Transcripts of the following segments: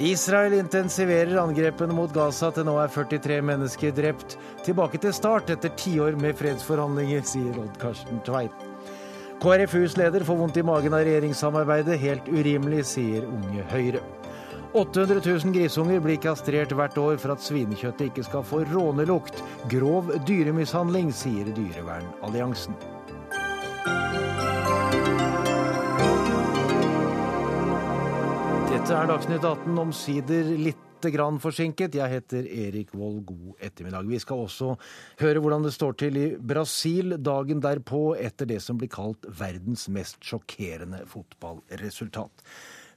Israel intensiverer angrepene mot Gaza til nå er 43 mennesker drept. Tilbake til start etter tiår med fredsforhandlinger, sier Odd Karsten Tveit. KrFUs leder får vondt i magen av regjeringssamarbeidet. Helt urimelig, sier Unge Høyre. 800 000 grisunger blir kastrert hvert år for at svinekjøttet ikke skal få rånelukt. Grov dyremishandling, sier Dyrevernalliansen. Dette er Dagsnytt 18, omsider litt grann forsinket. Jeg heter Erik Vold, god ettermiddag. Vi skal også høre hvordan det står til i Brasil dagen derpå, etter det som blir kalt verdens mest sjokkerende fotballresultat.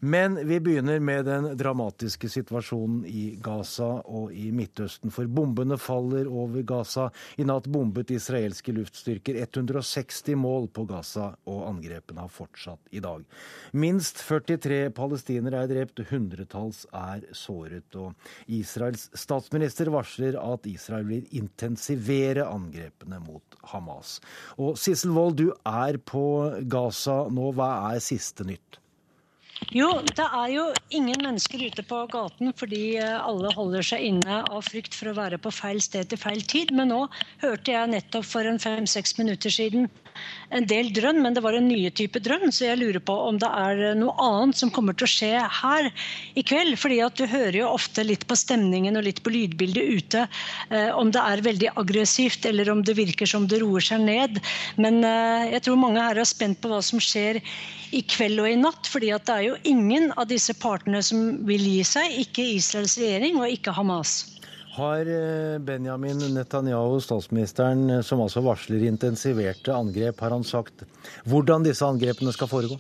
Men vi begynner med den dramatiske situasjonen i Gaza og i Midtøsten. For bombene faller over Gaza. I natt bombet israelske luftstyrker 160 mål på Gaza, og angrepene har fortsatt i dag. Minst 43 palestinere er drept, hundretalls er såret. Og Israels statsminister varsler at Israel vil intensivere angrepene mot Hamas. Og Sissel Wold, du er på Gaza nå. Hva er siste nytt? Jo, det er jo ingen mennesker ute på gaten fordi eh, alle holder seg inne av frykt for å være på feil sted til feil tid. Men nå hørte jeg nettopp for en fem-seks minutter siden en del drønn, men det var en nye type drønn, så jeg lurer på om det er noe annet som kommer til å skje her i kveld. fordi at du hører jo ofte litt på stemningen og litt på lydbildet ute eh, om det er veldig aggressivt eller om det virker som det roer seg ned. Men eh, jeg tror mange her er spent på hva som skjer i kveld og i natt. fordi at det er jo ingen av disse partene som vil gi seg. Ikke Israels regjering og ikke Hamas. Har eh, Benjamin Netanyahu, statsministeren, eh, som altså varsler intensiverte angrep, har han sagt hvordan disse angrepene skal foregå?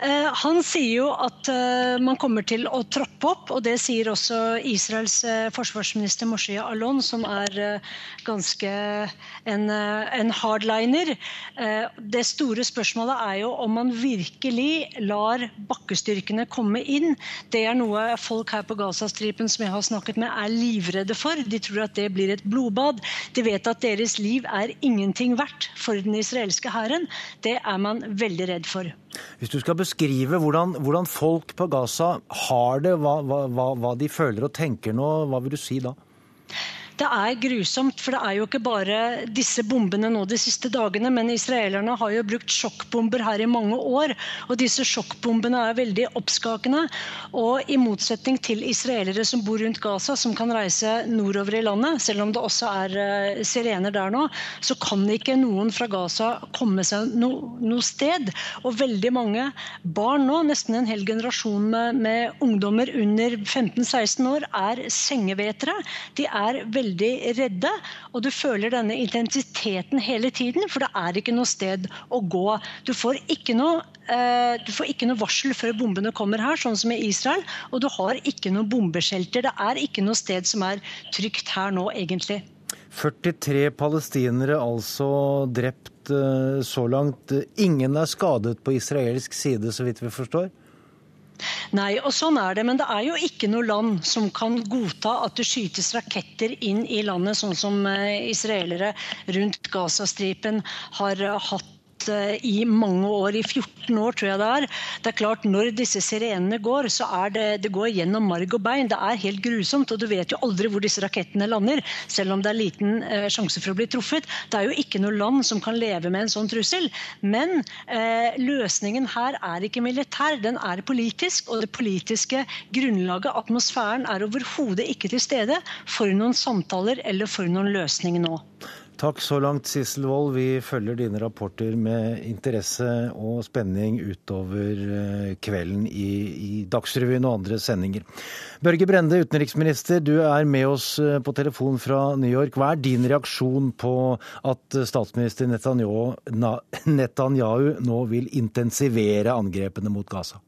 Eh, han sier jo at eh, man kommer til å troppe opp, og det sier også Israels eh, forsvarsminister Moshe Alon, som er ganske en, en hardliner. Det store spørsmålet er jo om man virkelig lar bakkestyrkene komme inn. Det er noe folk her på Gazastripen som jeg har snakket med, er livredde for. De tror at det blir et blodbad. De vet at deres liv er ingenting verdt for den israelske hæren. Det er man veldig redd for. Hvis du skal beskrive hvordan, hvordan folk på Gaza har det, hva, hva, hva de føler og tenker nå, hva vil du si da? Det er grusomt, for det er jo ikke bare disse bombene nå de siste dagene, men israelerne har jo brukt sjokkbomber her i mange år. Og disse sjokkbombene er veldig oppskakende. Og i motsetning til israelere som bor rundt Gaza, som kan reise nordover i landet, selv om det også er uh, sirener der nå, så kan ikke noen fra Gaza komme seg no, noe sted. Og veldig mange barn nå, nesten en hel generasjon med, med ungdommer under 15-16 år, er sengevetere. De er veldig veldig redde. Og du føler denne intensiteten hele tiden, for det er ikke noe sted å gå. Du får ikke noe eh, du får ikke noe varsel før bombene kommer her, sånn som i Israel. Og du har ikke noe bombeshelter. Det er ikke noe sted som er trygt her nå, egentlig. 43 palestinere altså drept eh, så langt. Ingen er skadet på israelsk side, så vidt vi forstår? Nei, og sånn er det. Men det er jo ikke noe land som kan godta at det skytes raketter inn i landet, sånn som eh, israelere rundt Gazastripen har hatt i mange år, i 14 år tror jeg det er. Det er klart Når disse sirenene går, så er det, det går gjennom marg og bein. Det er helt grusomt, og du vet jo aldri hvor disse rakettene lander. Selv om det er liten eh, sjanse for å bli truffet. Det er jo ikke noe land som kan leve med en sånn trussel. Men eh, løsningen her er ikke militær, den er politisk. Og det politiske grunnlaget, atmosfæren, er overhodet ikke til stede for noen samtaler eller for noen løsning nå. Takk så langt, Sissel Wold. Vi følger dine rapporter med interesse og spenning utover eh, kvelden i, i Dagsrevyen og andre sendinger. Børge Brende, utenriksminister, du er med oss eh, på telefon fra New York. Hva er din reaksjon på at statsminister Netanyahu, Netanyahu nå vil intensivere angrepene mot Gaza?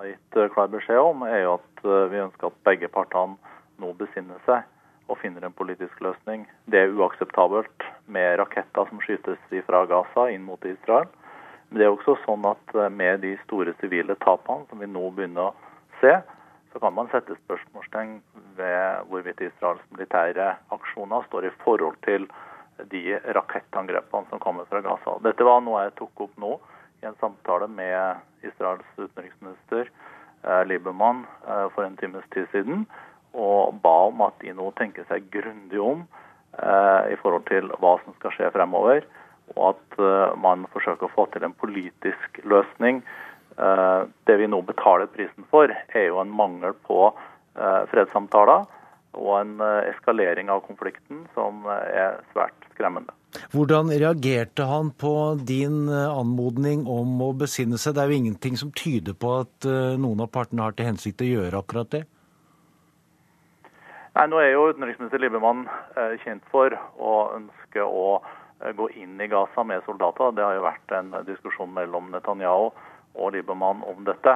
har gitt klar beskjed om, er jo at eh, vi ønsker at begge partene nå besinner seg og finner en politisk løsning. Det er uakseptabelt med raketter som skytes fra Gaza inn mot Israel. Men det er også sånn at eh, med de store sivile tapene som vi nå begynner å se, så kan man sette spørsmålstegn ved hvorvidt Israels militære aksjoner står i forhold til de rakettangrepene som kommer fra Gaza. Dette var noe jeg tok opp nå i en samtale med Israels utenriksminister Liebermann for en times tid siden og ba om at de nå tenker seg grundig om i forhold til hva som skal skje fremover, og at man forsøker å få til en politisk løsning. Det vi nå betaler prisen for, er jo en mangel på fredssamtaler og en eskalering av konflikten som er svært skremmende. Hvordan reagerte han på din eh, anmodning om å besinne seg? Det er jo ingenting som tyder på at eh, noen av partene har til hensikt å gjøre akkurat det? Nei, Nå er jo utenriksminister Liebermann eh, kjent for å ønske å gå inn i Gaza med soldater. Det har jo vært en diskusjon mellom Netanyahu og Liebermann om dette.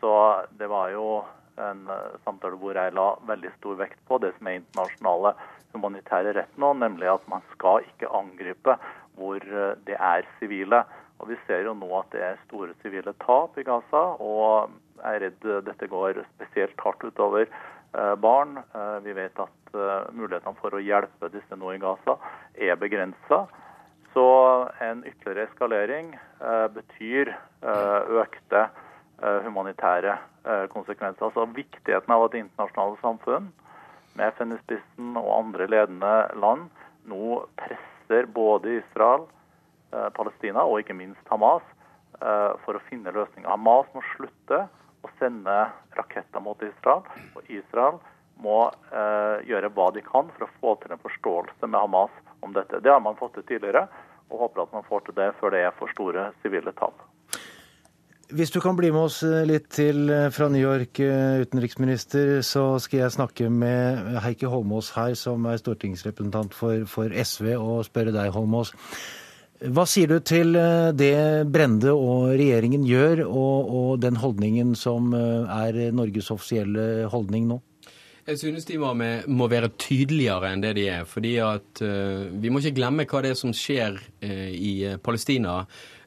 Så det var jo en samtale hvor jeg la veldig stor vekt på det som er internasjonale humanitære rett nå, nemlig at man skal ikke angripe hvor eh, det er sivile. Og Vi ser jo nå at det er store sivile tap i Gaza, og jeg er redd dette går spesielt hardt utover eh, barn. Eh, vi vet at mulighetene for å hjelpe disse nå i Gaza er begrensa. Så en ytterligere eskalering betyr økte humanitære konsekvenser. Altså Viktigheten av at det internasjonale samfunn med FN i spissen og andre ledende land nå presser både Israel, eh, Palestina og ikke minst Hamas eh, for å finne løsninger. Hamas må slutte å sende raketter mot Israel, og Israel må eh, gjøre hva de kan for å få til en forståelse med Hamas om dette. Det har man fått til tidligere, og håper at man får til det før det er for store sivile tap. Hvis du kan bli med oss eh, litt til eh, fra New York, eh, utenriksminister, så skal jeg snakke med Heikki Holmås her, som er stortingsrepresentant for, for SV, og spørre deg, Holmås. Hva sier du til det Brende og regjeringen gjør, og, og den holdningen som er Norges offisielle holdning nå? Jeg synes de må, med, må, være tydeligere enn det de er. fordi at uh, Vi må ikke glemme hva det er som skjer uh, i Palestina Eh,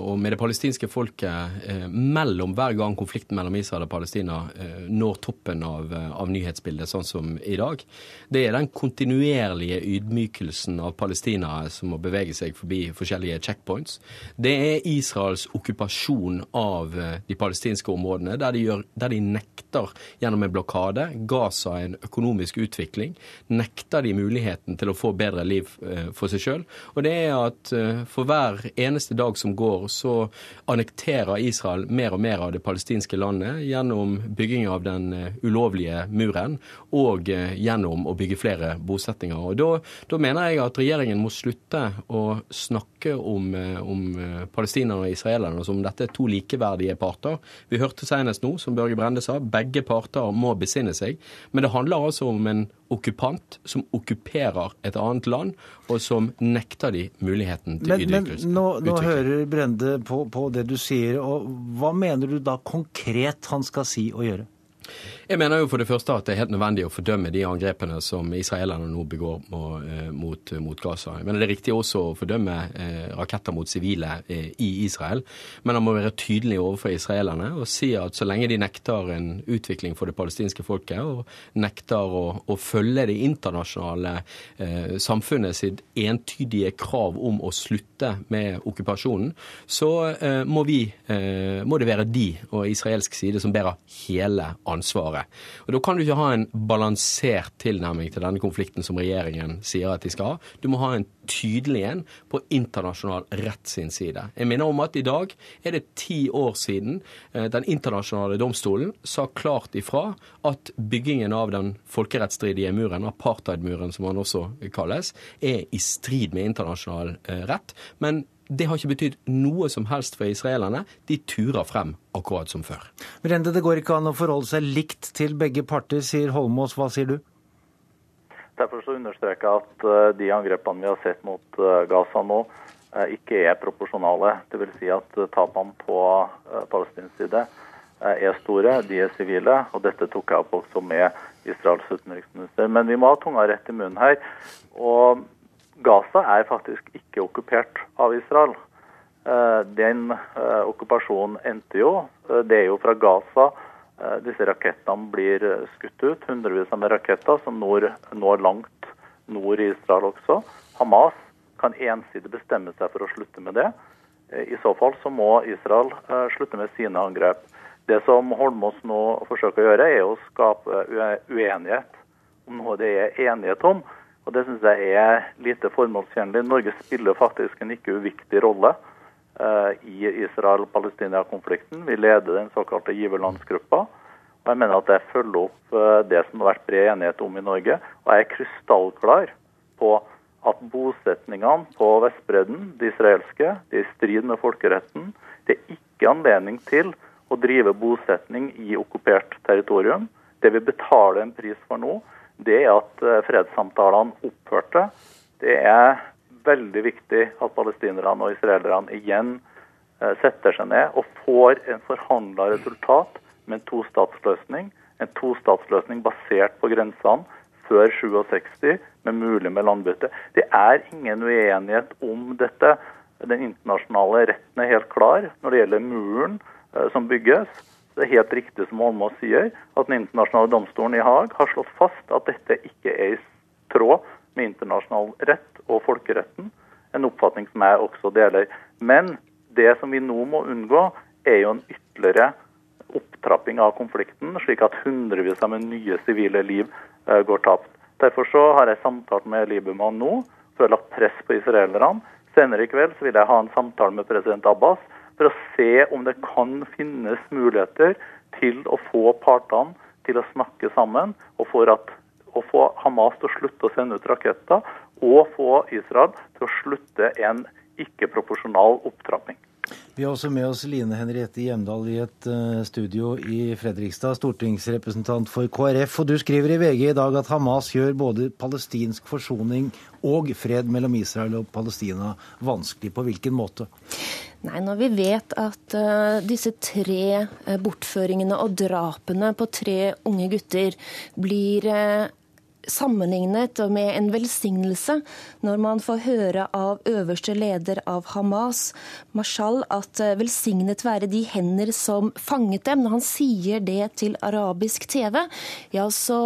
og med det palestinske folket eh, mellom hver gang konflikten mellom Israel og Palestina eh, når toppen av, av, nyhetsbildet, sånn som i dag. Det er den kontinuerlige ydmykelsen av Palestina som må bevege seg forbi forskjellige checkpoints. Det er Israels okkupasjon av de palestinske områdene, der de, gjør, der de nekter gjennom en blokade Gaza en økonomisk utvikling. Nekter de muligheten til å få bedre liv for seg sjøl. Og det er at for hver eneste dag som som går, så annekterer Israel mer og mer av det palestinske landet gjennom bygging av den eh, ulovlige muren og eh, gjennom å bygge flere bosettinger. Og Da, da mener jeg at regjeringen må slutte å snakke om, eh, om palestinerne og israelerne som om dette er to likeverdige parter. Vi hørte senest nå, som Børge Brende sa, begge parter må besinne seg. Men det handler altså om en okkupant som okkuperer et annet land, og som nekter de muligheten til men, utvikling. Men nå, nå hører Brende på, på det du sier, og hva mener du da konkret han skal si og gjøre? Jeg mener jo for det første at det er helt nødvendig å fordømme de angrepene som israelerne nå begår eh, mot, mot Gaza. Jeg mener det er riktig også å fordømme eh, raketter mot sivile eh, i Israel. Men han må være tydelig overfor israelerne og si at så lenge de nekter en utvikling for det palestinske folket, og nekter å, å følge det internasjonale eh, samfunnet sitt entydige krav om å slutte med okkupasjonen, så eh, må, vi, eh, må det være de og israelsk side som bærer hele ansvaret videre. Og Da kan du ikke ha en balansert tilnærming til denne konflikten som regjeringen sier at de skal ha. Du må ha en tydelig en på internasjonal rett sin side. Jeg minner om at i dag er det ti år siden eh, Den internasjonale domstolen sa klart ifra at byggingen av den folkerettsstridige muren, apartheidmuren som den også kalles, er i strid med internasjonal eh, rett. Men det har ikke betydd noe som helst for israelerne. De turer frem akkurat som før. Brende, det går ikke an å forholde seg likt til begge parter, sier Holmås. Hva sier du? Derfor så understreker jeg at eh, de angrepene vi har sett mot eh, Gaza nå, eh, ikke er proporsjonale. Dvs. Si at tapene på palestinsk side er store, de er sivile. og Dette tok jeg opp også med Israels utenriksminister. Men vi må ha tunga rett i munnen her. og Gaza er faktisk ikke okkupert av Israel. Eh, den eh, okkupasjonen endte jo. Eh, det er jo fra Gaza disse rakettene blir skutt ut. Hundrevis av raketter som når, når langt nord i Israel også. Hamas kan ensidig bestemme seg for å slutte med det. I så fall så må Israel slutte med sine angrep. Det som Holmås nå forsøker å gjøre, er å skape uenighet om noe det er enighet om. Og Det syns jeg er lite formålstjenlig. Norge spiller faktisk en ikke uviktig rolle uh, i Israel-Palestina-konflikten. Vi leder den såkalte giverlandsgruppa. Og jeg mener at jeg følger opp uh, det som har vært bred enighet om i Norge. Og jeg er krystallklar på at bosetningene på Vestbredden, de israelske, de er i strid med folkeretten. Det er ikke anledning til å drive bosetning i okkupert territorium. Det vi betaler en pris for nå, det at eh, fredssamtalene opphørte. Det er veldig viktig at palestinerne og israelerne igjen eh, setter seg ned og får en forhandla resultat med en tostatsløsning. En tostatsløsning basert på grensene før 67, men mulig med landbytte. Det er ingen uenighet om dette. Den internasjonale retten er helt klar når det gjelder muren eh, som bygges. Det er helt riktig som Holmås sier, at Den internasjonale domstolen i Haag har slått fast at dette ikke er i tråd med internasjonal rett og folkeretten. En oppfatning som jeg også deler. Men det som vi nå må unngå, er jo en ytterligere opptrapping av konflikten, slik at hundrevis av nye sivile liv uh, går tapt. Derfor så har jeg samtalt med Libemann nå, for å ha lagt press på israelerne. Senere i kveld så vil jeg ha en samtale med president Abbas for å se om det kan finnes muligheter til å få partene til å snakke sammen, og for at, å få Hamas til å slutte å sende ut raketter, og få Israel til å slutte en ikke-proporsjonal opptrapping. Vi har også med oss Line Henriette Hjemdal i et uh, studio i Fredrikstad, stortingsrepresentant for KrF. Og du skriver i VG i dag at Hamas gjør både palestinsk forsoning og fred mellom Israel og Palestina vanskelig. På hvilken måte? Nei, Når vi vet at uh, disse tre uh, bortføringene og drapene på tre unge gutter blir uh, sammenlignet med en velsignelse når man får høre av øverste leder av Hamas, Mashal, at velsignet være de hender som fanget dem. Når han sier det til arabisk TV, ja, så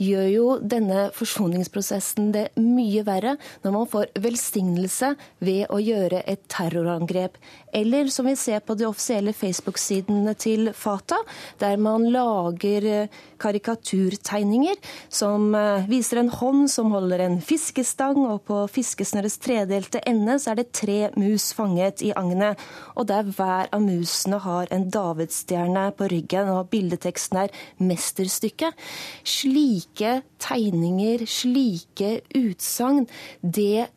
gjør jo denne forsoningsprosessen det mye verre når man får velsignelse ved å gjøre et terrorangrep. Eller som vi ser på de offisielle Facebook-sidene til Fatah, der man lager eh, karikaturtegninger som eh, viser en hånd som holder en fiskestang, og på fiskesnørets tredelte ende så er det tre mus fanget i agnet. Og der hver av musene har en davidsstjerne på ryggen, og bildeteksten er 'mesterstykket'. Slike tegninger, slike utsagn, det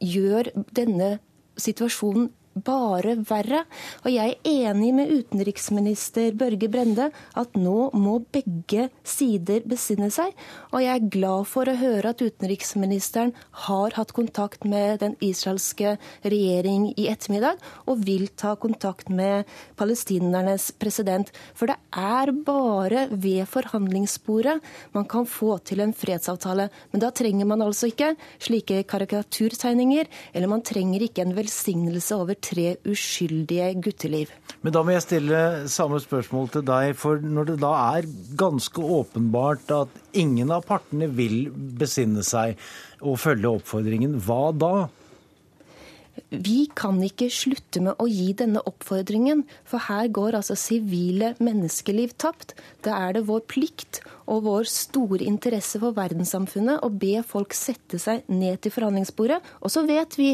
gjør denne situasjonen bare verre. Og jeg er enig med utenriksminister Børge Brende at nå må begge sider besinne seg. Og jeg er glad for å høre at utenriksministeren har hatt kontakt med den israelske regjering i ettermiddag, og vil ta kontakt med palestinernes president. For det er bare ved forhandlingsbordet man kan få til en fredsavtale. Men da trenger man altså ikke slike karikaturtegninger, eller man trenger ikke en velsignelse over tre uskyldige gutteliv. Men da må jeg stille samme spørsmål til deg. For når det da er ganske åpenbart at ingen av partene vil besinne seg og følge oppfordringen, hva da? Vi kan ikke slutte med å gi denne oppfordringen, for her går altså sivile menneskeliv tapt. Da er det vår plikt og vår store interesse for verdenssamfunnet å be folk sette seg ned til forhandlingsbordet. Og så vet vi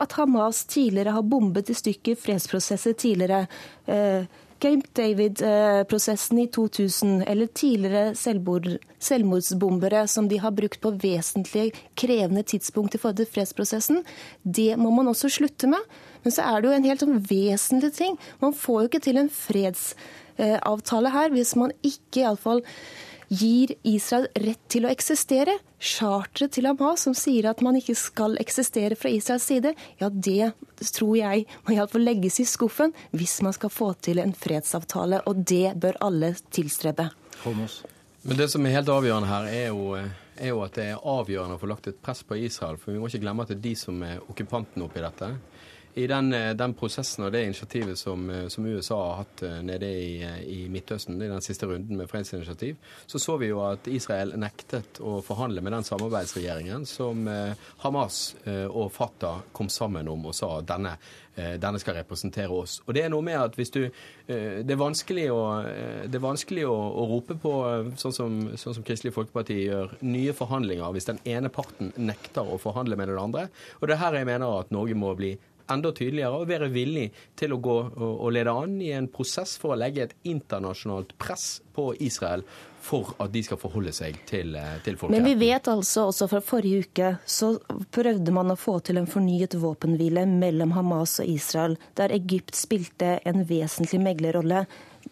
at Hamas tidligere har bombet i stykker fredsprosesser tidligere. Eh, Camp David-prosessen i 2000, eller tidligere selvmord, selvmordsbombere som de har brukt på vesentlig krevende tidspunkt i forhold til fredsprosessen, det må man også slutte med. Men så er det jo en helt sånn vesentlig ting. Man får jo ikke til en fredsavtale her hvis man ikke iallfall gir Israel rett til å eksistere. Charteret til Hamas som sier at man ikke skal eksistere fra Israels side, ja det tror jeg må iallfall legges i skuffen hvis man skal få til en fredsavtale, og det bør alle tilstrebe. Holmos. Men det som er helt avgjørende her, er jo, er jo, at det er avgjørende å få lagt et press på Israel. For vi må ikke glemme at det er de som er okkupanten oppi dette. I den, eh, den, prosessen og det initiativet som, eh, som USA har hatt eh, nede i, i, Midtøsten, i den siste runden med fredsinitiativ, så så vi jo at Israel nektet å forhandle med den samarbeidsregjeringen som Hamas og Fatah kom sammen om og sa at denne, denne skal representere oss. Og Det er noe med at hvis du Det er vanskelig å, er vanskelig å, å rope på, sånn som, sånn som Kristelig Folkeparti gjør, nye forhandlinger hvis den ene parten nekter å forhandle med den andre. Og det er her jeg mener at Norge må bli enda tydeligere og være villig til å gå og lede an i en prosess for å legge et internasjonalt press på Israel for at de skal forholde seg til, eh, til folkeretten. Men vi vet altså også fra forrige uke så prøvde man å få til en fornyet våpenhvile mellom Hamas og Israel, der Egypt spilte en vesentlig meglerrolle.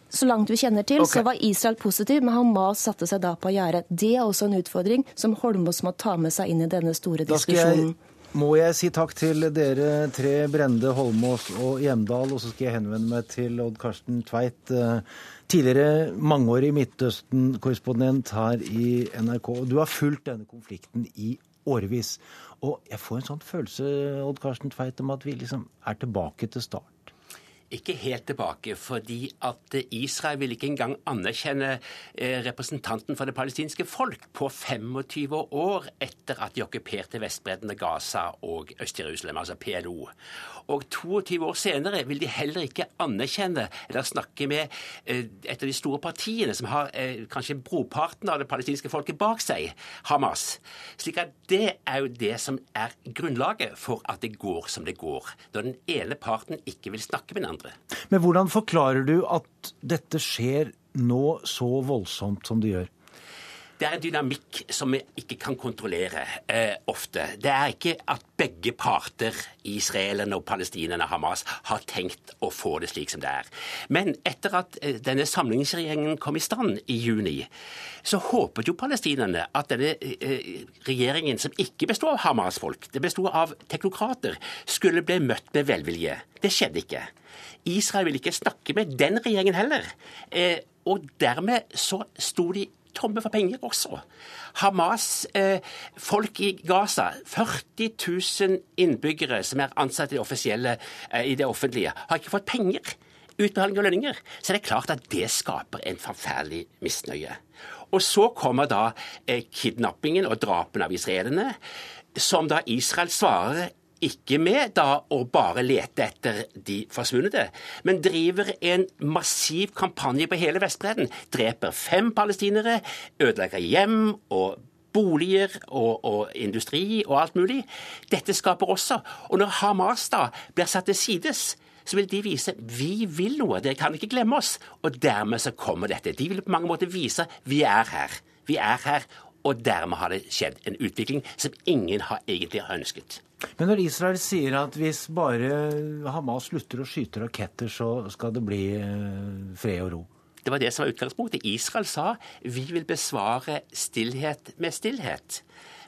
Så langt vi kjenner til, okay. så var Israel positiv, men Hamas satte seg da på gjerdet. Det er også en utfordring som Holmås må ta med seg inn i denne store diskusjonen må jeg si takk til dere tre, Brende, Holmås og Hjemdal. Og så skal jeg henvende meg til Odd Karsten Tveit, eh, tidligere mangeårig Midtøsten-korrespondent her i NRK. Du har fulgt denne konflikten i årevis. Og jeg får en sånn følelse, Odd Karsten Tveit, om at vi liksom er tilbake til start ikke helt tilbake, fordi at Israel vil ikke engang anerkjenne eh, representanten for det palestinske folk på 25 år etter at de okkuperte Vestbredden, Gaza og Øst-Jerusalem, altså PLO. Og 22 år senere vil de heller ikke anerkjenne eller snakke med eh, et av de store partiene som har eh, kanskje broparten av det palestinske folket bak seg, Hamas. Slik at det er jo det som er grunnlaget for at det går som det går. Når den ene parten ikke vil snakke med den andre. Men hvordan forklarer du at dette skjer nå så voldsomt som det gjør? Det er en dynamikk som vi ikke kan kontrollere eh, ofte. Det er ikke at begge parter, israelerne og palestinerne, Hamas, har tenkt å få det slik som det er. Men etter at eh, denne samlingsregjeringen kom i stand i juni, så håpet jo palestinerne at denne eh, regjeringen, som ikke bestod av Hamas-folk, det bestod av teknokrater, skulle bli møtt med velvilje. Det skjedde ikke. Israel ville ikke snakke med den regjeringen heller. Eh, og dermed så sto de tomme for penger også. Hamas, eh, i Gaza, 40 000 innbyggere som er ansatt i det, eh, i det offentlige, har ikke fått penger. Utbetaling av lønninger. Så det er klart at det skaper en forferdelig misnøye. Og så kommer da eh, kidnappingen og drapene av israelerne, som da Israel svarer ikke med da å bare lete etter de forsvunne, men driver en massiv kampanje på hele Vestbredden. Dreper fem palestinere, ødelegger hjem og boliger og, og, industri og alt mulig. Dette skaper også Og når Hamas da blir satt til sides, så vil de vise vi vil noe, dere kan ikke glemme oss. Og dermed så kommer dette. De vil på mange måter vise vi er her. Vi er her, og dermed har det skjedd en utvikling som ingen har egentlig ønsket. Men når Israel sier at hvis bare Hamas slutter å skyte raketter, så skal det bli eh, fred og ro? Det var det som var utgangspunktet. Israel sa vi vil besvare stillhet med stillhet.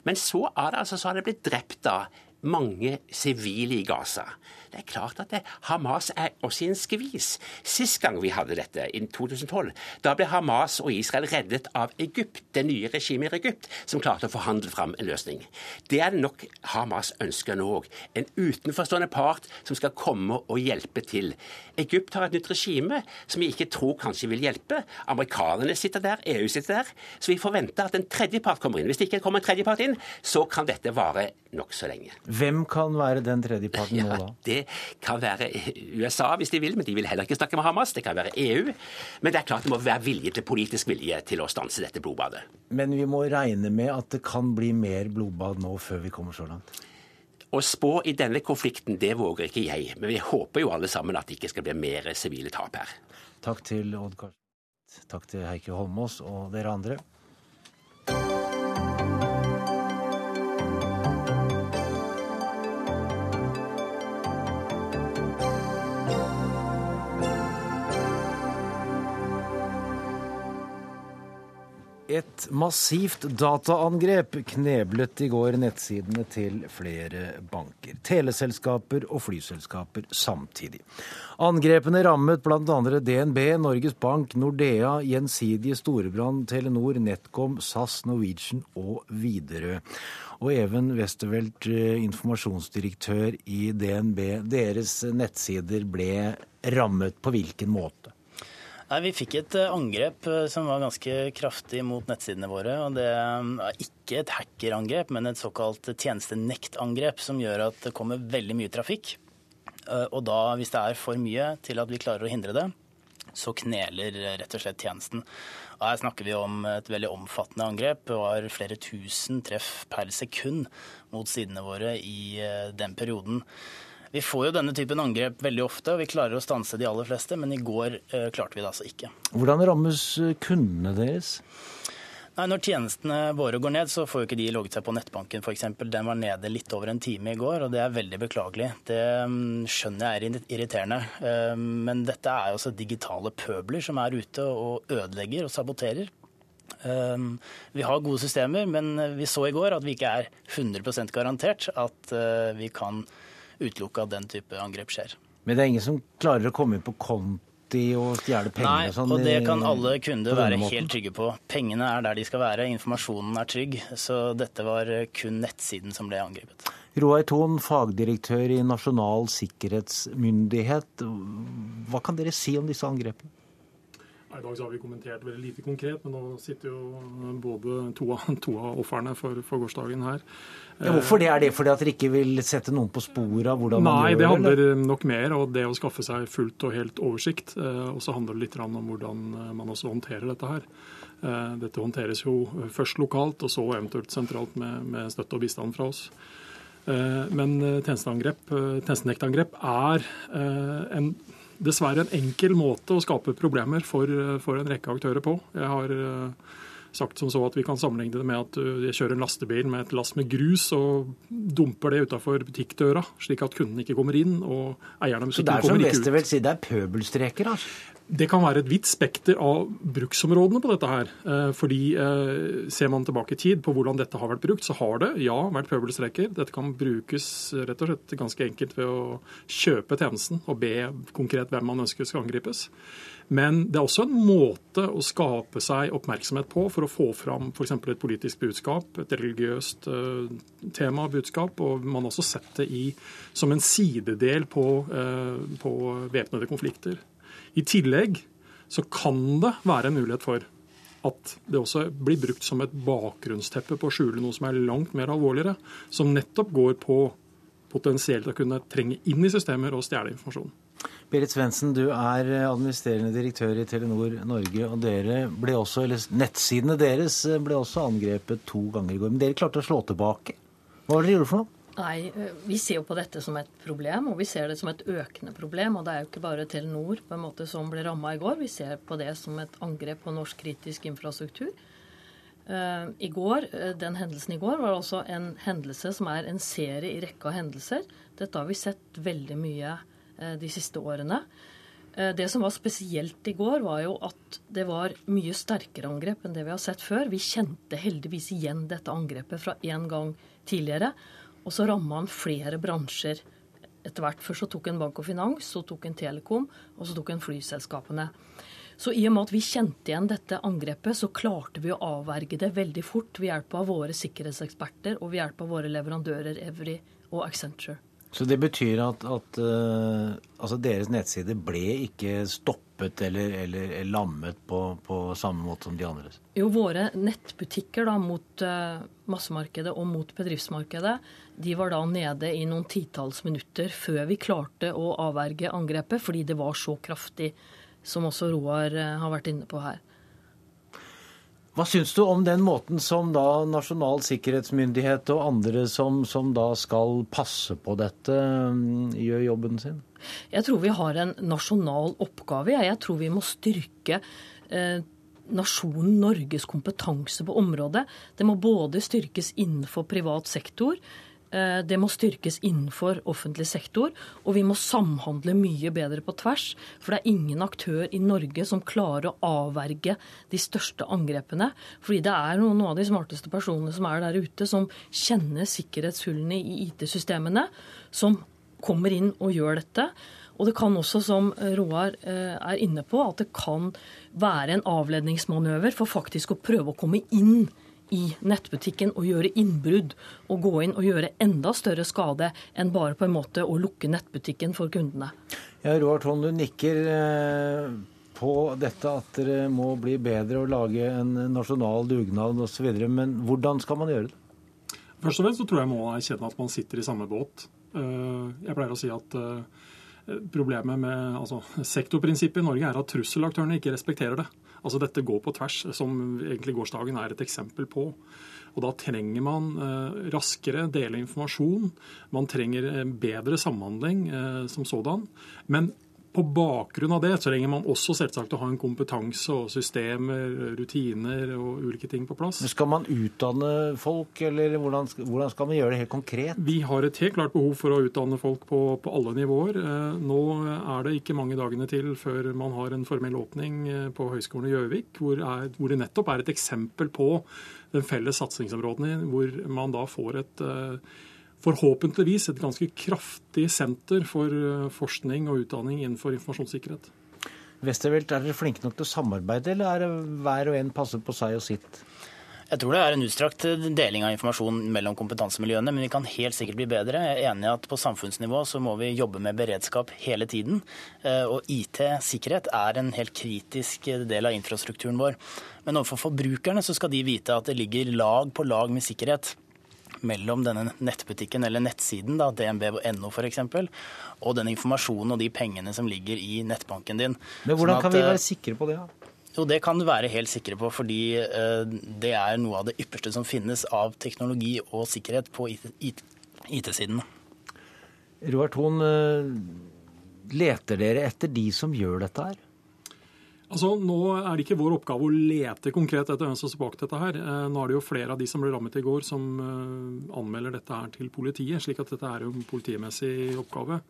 Men så er det altså så har det blitt drept da mange sivile i Gaza. Det er klart at det, Hamas er også i en skvis. Sist gang vi hadde dette, i 2012, da ble Hamas og Israel reddet av Egypt, det nye regimet i Egypt, som klarte å forhandle fram en løsning. Det er det nok Hamas ønsker nå òg. En utenforstående part som skal komme og hjelpe til. Egypt har et nytt regime som vi ikke tror kanskje vil hjelpe. Amerikanerne sitter der, EU sitter der. Så vi forventer at en tredjepart kommer inn. Hvis det ikke kommer en tredjepart inn, så kan dette vare nokså lenge. Hvem kan være den tredjeparten ja, nå, da? Det kan være USA hvis de vil, men de vil heller ikke snakke med Hamas. Det kan være EU. Men det er klart det må være vilje til politisk vilje til å stanse dette blodbadet. Men vi må regne med at det kan bli mer blodbad nå før vi kommer så langt? Å spå i denne konflikten, det våger ikke jeg. Men vi håper jo alle sammen at det ikke skal bli mer sivile tap her. Takk til Odd Karsten. Takk til Heikki Holmås og dere andre. Et massivt dataangrep kneblet i går nettsidene til flere banker, teleselskaper og flyselskaper samtidig. Angrepene rammet bl.a. DNB, Norges Bank, Nordea, Gjensidige Storebrand, Telenor, NetCom, SAS, Norwegian og Widerøe. Og Even Westervelt, eh, informasjonsdirektør i DNB. Deres nettsider ble rammet på hvilken måte? Nei, Vi fikk et eh, angrep eh, som var ganske kraftig mot nettsidene våre. og Det er ikke et hackerangrep, men et såkalt tjenestenektangrep som gjør at det kommer veldig mye trafikk. Eh, og da, hvis det er for mye til at vi klarer å hindre det, så kneler rett og slett tjenesten. Og her snakker vi om et veldig omfattende angrep. Det var flere tusen treff per sekund mot sidene våre i den perioden. Vi får jo denne typen angrep veldig ofte, og vi klarer å stanse de aller fleste, men i går eh, klarte vi det altså ikke. Hvordan rammes eh, kundene deres? Nei, Når tjenestene våre går ned, så får jo ikke de logget seg på nettbanken f.eks. Den var nede litt over en time i går, og det er veldig beklagelig. Det um, skjønner jeg er irriterende. Um, men dette er jo også digitale pøbler som er ute og ødelegger og saboterer. Vi har gode systemer, men vi så i går at vi ikke er 100 garantert at vi kan utelukke at den type angrep skjer. Men det er ingen som klarer å komme inn på konti og stjele penger Nei, og sånn? og det kan alle kunder være helt trygge på. Pengene er der de skal være, informasjonen er trygg. Så dette var kun nettsiden som ble angrepet. Roar Thon, fagdirektør i Nasjonal sikkerhetsmyndighet. Hva kan dere si om disse angrepene? I dag har vi kommentert veldig lite konkret, men nå sitter jo både to av, to av ofrene for, for gårsdagen her. Ja, hvorfor det? Er det fordi at dere ikke vil sette noen på sporet av hvordan Nei, man gjør det? Nei, det handler nok mer om det å skaffe seg fullt og helt oversikt. Eh, og så handler det litt om hvordan eh, man også håndterer dette her. Eh, dette håndteres jo først lokalt, og så eventuelt sentralt med, med støtte og bistand fra oss. Men tjenestenektangrep er en dessverre en enkel måte å skape problemer for, for en rekke aktører på. Jeg har sagt som så at vi kan sammenligne det med at uh, jeg kjører en lastebil med et lass med grus og dumper det utafor butikkdøra, slik at kunden ikke kommer inn og eierne av butikken kommer ikke ut. Så det er som Westervelt sier, det er pøbelstreker? altså? Det kan være et vidt spekter av bruksområdene på dette her. Eh, fordi eh, Ser man tilbake i tid på hvordan dette har vært brukt, så har det ja, vært pøbelstreker. Dette kan brukes rett og slett ganske enkelt ved å kjøpe tjenesten og be konkret hvem man ønsker skal angripes. Men det er også en måte å skape seg oppmerksomhet på for å få fram f.eks. et politisk budskap, et religiøst tema budskap. Og man har også sett det i, som en sidedel på, uh, på væpnede konflikter. I tillegg så kan det være en mulighet for at det også blir brukt som et bakgrunnsteppe på å skjule noe som er langt mer alvorligere, som nettopp går på potensielt å kunne trenge inn i systemer og stjele informasjon. Berit Svendsen, du er administrerende direktør i Telenor Norge. og dere ble også, eller Nettsidene deres ble også angrepet to ganger i går. Men dere klarte å slå tilbake. Hva var det dere gjorde for noe? Nei, Vi ser jo på dette som et problem, og vi ser det som et økende problem. Og det er jo ikke bare Telenor på en måte som ble ramma i går. Vi ser på det som et angrep på norsk kritisk infrastruktur. I går, Den hendelsen i går var også en hendelse som er en serie i rekka av hendelser. Dette har vi sett veldig mye de siste årene. Det som var spesielt i går, var jo at det var mye sterkere angrep enn det vi har sett før. Vi kjente heldigvis igjen dette angrepet fra en gang tidligere. Og så ramma han flere bransjer etter hvert. Først så tok en bank og finans, så tok en telekom, og så tok en flyselskapene. Så i og med at vi kjente igjen dette angrepet, så klarte vi å avverge det veldig fort ved hjelp av våre sikkerhetseksperter og ved hjelp av våre leverandører Evry og Accenture. Så det betyr at, at uh, altså deres nettsider ble ikke stoppet eller, eller lammet på, på, samme måte som de andre? Jo, våre nettbutikker da, mot uh, massemarkedet og mot bedriftsmarkedet, de var da nede i noen titalls minutter før vi klarte å avverge angrepet, fordi det var så kraftig, som også Roar uh, har vært inne på her. Hva syns du om den måten som da Nasjonal sikkerhetsmyndighet og andre som, som da skal passe på dette, mm, gjør jobben sin? Jeg tror vi har en nasjonal oppgave. Jeg tror vi må styrke eh, nasjonen Norges kompetanse på området. Det må både styrkes innenfor privat sektor, det må styrkes innenfor offentlig sektor, og vi må samhandle mye bedre på tvers. For det er ingen aktør i Norge som klarer å avverge de største angrepene. Fordi det er noen av de smarteste personene som er der ute, som kjenner sikkerhetshullene i IT-systemene, som kommer inn og gjør dette. Og det kan også, som Roar eh, er inne på, at det kan være en avledningsmanøver for faktisk å prøve å komme inn i nettbutikken og gjøre innbrudd og gå inn og gjøre enda større skade enn bare på en måte å lukke nettbutikken for kundene. Ja, Roar Thon, du nikker eh, på dette at dere må bli bedre og lage en nasjonal dugnad osv. Men hvordan skal man gjøre det? Først og fremst så tror jeg må erkjenne at man sitter i samme båt. Eh, jeg pleier å si at eh, Problemet med altså, sektorprinsippet i Norge er at trusselaktørene ikke respekterer det. Altså Dette går på tvers, som egentlig gårsdagen er et eksempel på. Og Da trenger man eh, raskere dele informasjon. Man trenger eh, bedre samhandling eh, som sådan. Men på bakgrunn av det så trenger man også selvsagt å ha en kompetanse og systemer, rutiner og ulike ting på plass. Men Skal man utdanne folk, eller hvordan, hvordan skal man gjøre det helt konkret? Vi har et helt klart behov for å utdanne folk på, på, alle nivåer. Eh, nå er det ikke mange dagene til før man har en formell åpning eh, på Høgskolen i Gjøvik, hvor, hvor, det nettopp er et eksempel på den felles satsingsområdene, hvor man da får et eh, forhåpentligvis et ganske kraftig senter for eh, forskning og utdanning innenfor informasjonssikkerhet. Westervelt, er dere flinke nok til å samarbeide, eller er det hver og en passer på seg og sitt? Jeg tror det er en utstrakt deling av informasjon mellom kompetansemiljøene, men vi kan helt sikkert bli bedre. Jeg er enig i at på samfunnsnivå så må vi jobbe med beredskap hele tiden. Eh, og IT-sikkerhet er en helt kritisk del av infrastrukturen vår. Men overfor forbrukerne så skal de vite at det ligger lag på lag med sikkerhet mellom denne nettbutikken eller nettsiden, da, dnb.no f.eks., og den informasjonen og de pengene som ligger i nettbanken din. Men Hvordan sånn at, kan vi være sikre på det? da? Jo, Det kan du være helt sikre på, fordi uh, det er noe av det ypperste som finnes av teknologi og sikkerhet på IT-siden. Roar Thon, uh, leter dere etter de som gjør dette her? Altså, Nå er det ikke vår oppgave å lete konkret etter hvem som står bak dette. her. Eh, nå er det jo flere av de som ble rammet i går, som eh, anmelder dette her til politiet. slik at dette er jo en politimessig oppgave.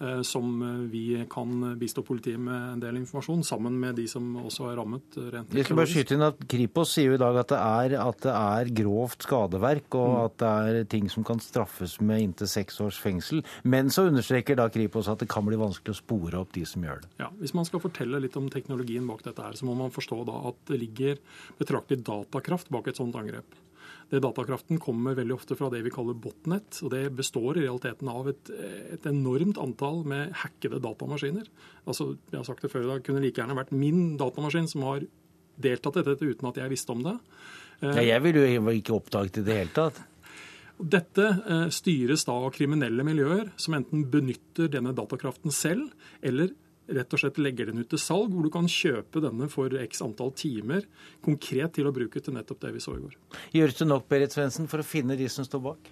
Eh, som vi kan bistå politiet med en del informasjon, sammen med de som også er rammet rent Vi skal bare skyte inn at Kripos sier jo i dag at det er, at det er grovt skadeverk, og mm. at det er ting som kan straffes med inntil seks års fengsel. Men så understreker da Kripos at det kan bli vanskelig å spore opp de som gjør det. Ja, Hvis man skal fortelle litt om teknologien bak dette, her, så må man forstå da at det ligger betraktelig datakraft bak et sånt angrep. Det Datakraften kommer veldig ofte fra det vi kaller botnet. og Det består i realiteten av et, et enormt antall med hackede datamaskiner. Altså, jeg har sagt Det før i dag, kunne like gjerne vært min datamaskin som har deltatt i dette uten at jeg visste om det. Ja, jeg ville jo ikke oppdaget det i det hele tatt. Dette eh, styres da av kriminelle miljøer som enten benytter denne datakraften selv, eller rett og slett legger den ut til salg, hvor du kan kjøpe denne for x antall timer konkret til å bruke til nettopp det vi så i går. Gjøres det nok Berit Svendsen, for å finne de som står bak?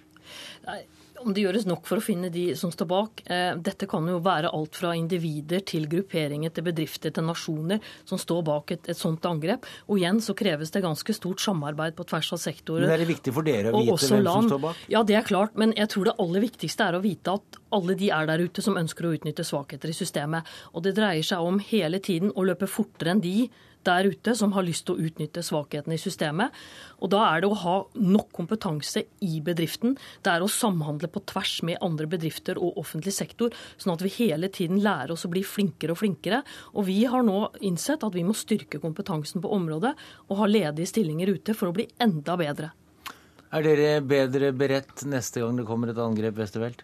Nei, om det gjøres nok for å finne de som står bak. Eh, dette kan jo være alt fra individer til grupperinger til bedrifter til nasjoner som står bak et, et sånt angrep. Og igjen så kreves det ganske stort samarbeid på tvers av sektorer. Men Er det viktig for dere å vite hvem land. som står bak? Ja, det er klart. Men jeg tror det aller viktigste er å vite at alle de er der ute som ønsker å utnytte svakheter i systemet. Og det dreier seg om hele tiden å løpe fortere enn de der ute som har lyst til å utnytte svakhetene i systemet. Og Da er det å ha nok kompetanse i bedriften. Det er å samhandle på tvers med andre bedrifter og offentlig sektor, sånn at vi hele tiden lærer oss å bli flinkere og flinkere. Og Vi har nå innsett at vi må styrke kompetansen på området og ha ledige stillinger ute for å bli enda bedre. Er dere bedre beredt neste gang det kommer et angrep, Westervelt?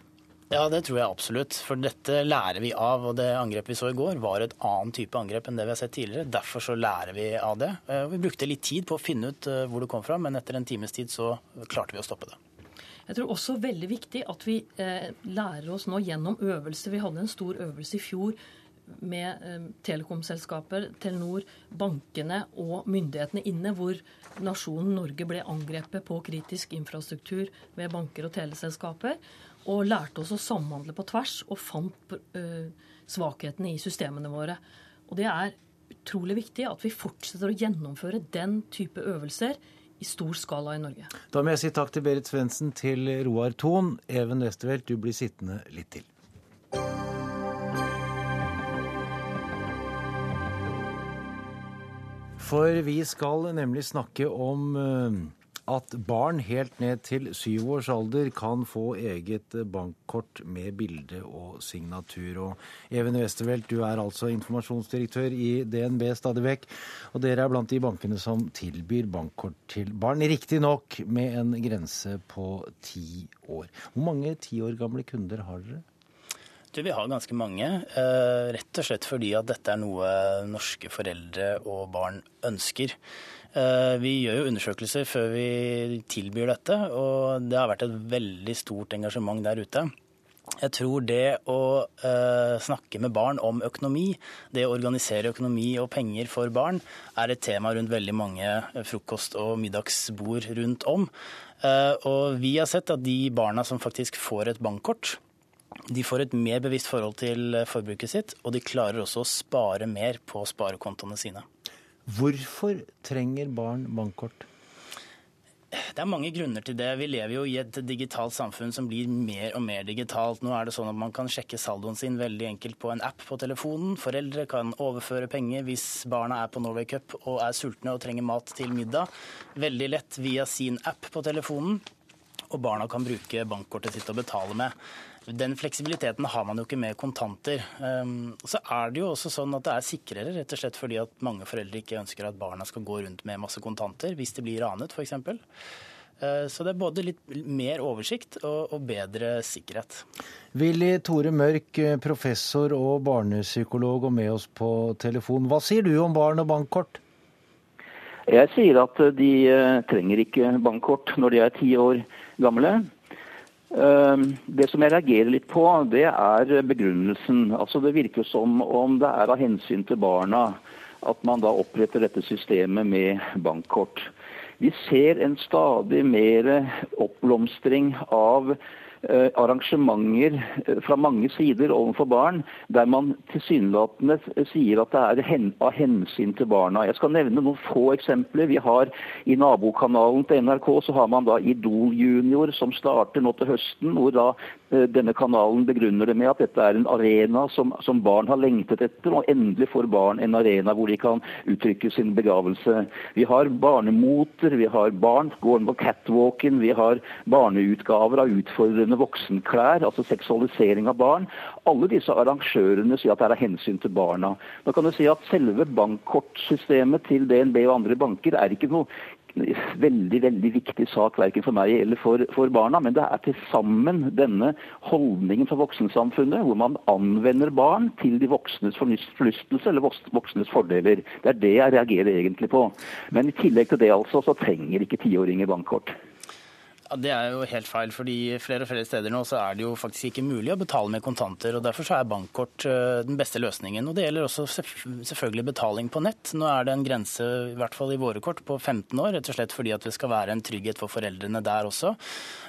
Ja, det tror jeg absolutt. For dette lærer vi av. Og det angrepet vi så i går, var et annet type angrep enn det vi har sett tidligere. Derfor så lærer vi av det. Eh, vi brukte litt tid på å finne ut eh, hvor det kom fra, men etter en times tid så klarte vi å stoppe det. Jeg tror også veldig viktig at vi eh, lærer oss nå gjennom øvelser. Vi hadde en stor øvelse i fjor med eh, telekomselskaper, Telenor, bankene og myndighetene inne, hvor nasjonen Norge ble angrepet på kritisk infrastruktur ved banker og teleselskaper og lærte oss å samhandle på tvers og fant uh, svakhetene i systemene våre. Og det er utrolig viktig at vi fortsetter å gjennomføre den type øvelser i stor skala i Norge. Da må jeg si takk til Berit Svendsen, til Roar Thon. Even Westervelt, du blir sittende litt til. For vi skal nemlig snakke om eh, at barn helt ned til syv års alder kan få eget bankkort med bilde og signatur. Og Even Westervelt, du er altså informasjonsdirektør i DNB stadig vekk. Og dere er blant de bankene som tilbyr bankkort til barn, riktignok med en grense på ti år. Hvor mange ti år gamle kunder har dere? Vi har ganske mange, eh, rett og slett fordi at dette er noe norske foreldre og barn ønsker. Eh, vi gjør jo undersøkelser før vi tilbyr dette, og det har vært et veldig stort engasjement der ute. Jeg tror det å eh, snakke med barn om økonomi, det å organisere økonomi og penger for barn, er et tema rundt veldig mange frokost- og middagsbord rundt om. og vi har sett at de barna som faktisk får et bankkort, de får et mer bevisst forhold til forbruket sitt, og de klarer også å spare mer på sparekontoene sine. Hvorfor trenger barn bankkort? Det er mange grunner til det. Vi lever jo i et digitalt samfunn som blir mer og mer digitalt. Nå er det sånn at Man kan sjekke saldoen sin veldig enkelt på en app på telefonen. Foreldre kan overføre penger hvis barna er på Norway Cup og er sultne og trenger mat til middag. Veldig lett via sin app på telefonen. Og barna kan bruke bankkortet sitt å betale med. Den fleksibiliteten har man jo ikke med kontanter. Ehm, så er det jo også sånn at det er sikrere, rett og slett fordi at mange foreldre ikke ønsker at barna skal gå rundt med masse kontanter hvis de blir ranet, f.eks. Eh, så det er både litt mer oversikt og, bedre sikkerhet. Willy Tore Mørk, professor og barnepsykolog, og med oss på telefon. Hva sier du om barn og bankkort? Jeg sier at de eh, trenger ikke bankkort når de er ti år gamle. Ehm, det som jeg reagerer litt på, det er begrunnelsen. Altså Det virker som om det er av hensyn til barna at man da oppretter dette systemet med bankkort. Vi ser en stadig mer oppblomstring av arrangementer eh, fra mange sider overfor barn, der man tilsynelatende sier at det er av hensyn til barna. Jeg skal nevne noen få eksempler. Vi har I nabokanalen til NRK så har man da Idol Junior, som starter nå til høsten. hvor da eh, denne kanalen begrunner det med at dette er en arena som, som barn har lengtet etter. Og endelig får barn en arena hvor de kan uttrykke sin begavelse. Vi har barnemoter, vi har barn går på catwalken, vi har barneutgaver av utfordrende med voksenklær, altså seksualisering av barn. Alle disse arrangørene sier at det er av hensyn til barna. Da kan du si at Selve bankkortsystemet til DNB og andre banker er ikke noe veldig veldig viktig sak verken for meg eller for, for barna, men det er til sammen denne holdningen fra voksensamfunnet, hvor man anvender barn til de voksnes forlystelse eller voksnes fordeler. Det er det jeg reagerer egentlig på. Men i tillegg til det altså, så trenger ikke tiåringer bankkort. Ja, Det er jo helt feil. fordi Flere og flere steder nå så er det jo faktisk ikke mulig å betale med kontanter. og Derfor så er bankkort eh, den beste løsningen. og Det gjelder også selvfølgelig betaling på nett. Nå er det en grense i hvert fall i våre kort på 15 år, rett og slett fordi at det skal være en trygghet for foreldrene der også.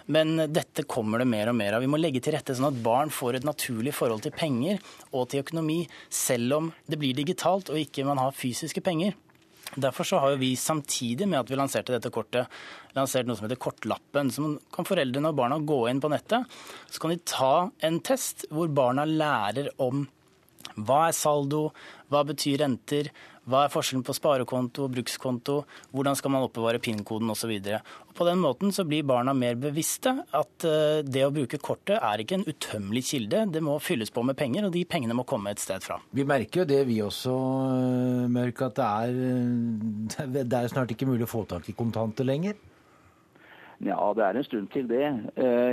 Men dette kommer det mer og mer av. Vi må legge til rette sånn at barn får et naturlig forhold til penger og til økonomi, selv om det blir digitalt og ikke man har fysiske penger. Derfor så har vi samtidig med at vi lanserte dette kortet, lansert noe som heter Kortlappen. Så kan foreldrene og barna gå inn på nettet, så kan de ta en test hvor barna lærer om hva er saldo, hva betyr renter, hva er forskjellen på sparekonto og brukskonto? Hvordan skal man oppbevare PIN-koden osv. På den måten så blir barna mer bevisste at eh, det å bruke kortet er ikke en utømmelig kilde. Det må fylles på med penger, og de pengene må komme et sted fra. Vi merker jo det vi også, eh, Mørk, at det er, eh, det er snart ikke mulig å få tak i kontanter lenger. Ja, det er en stund til det.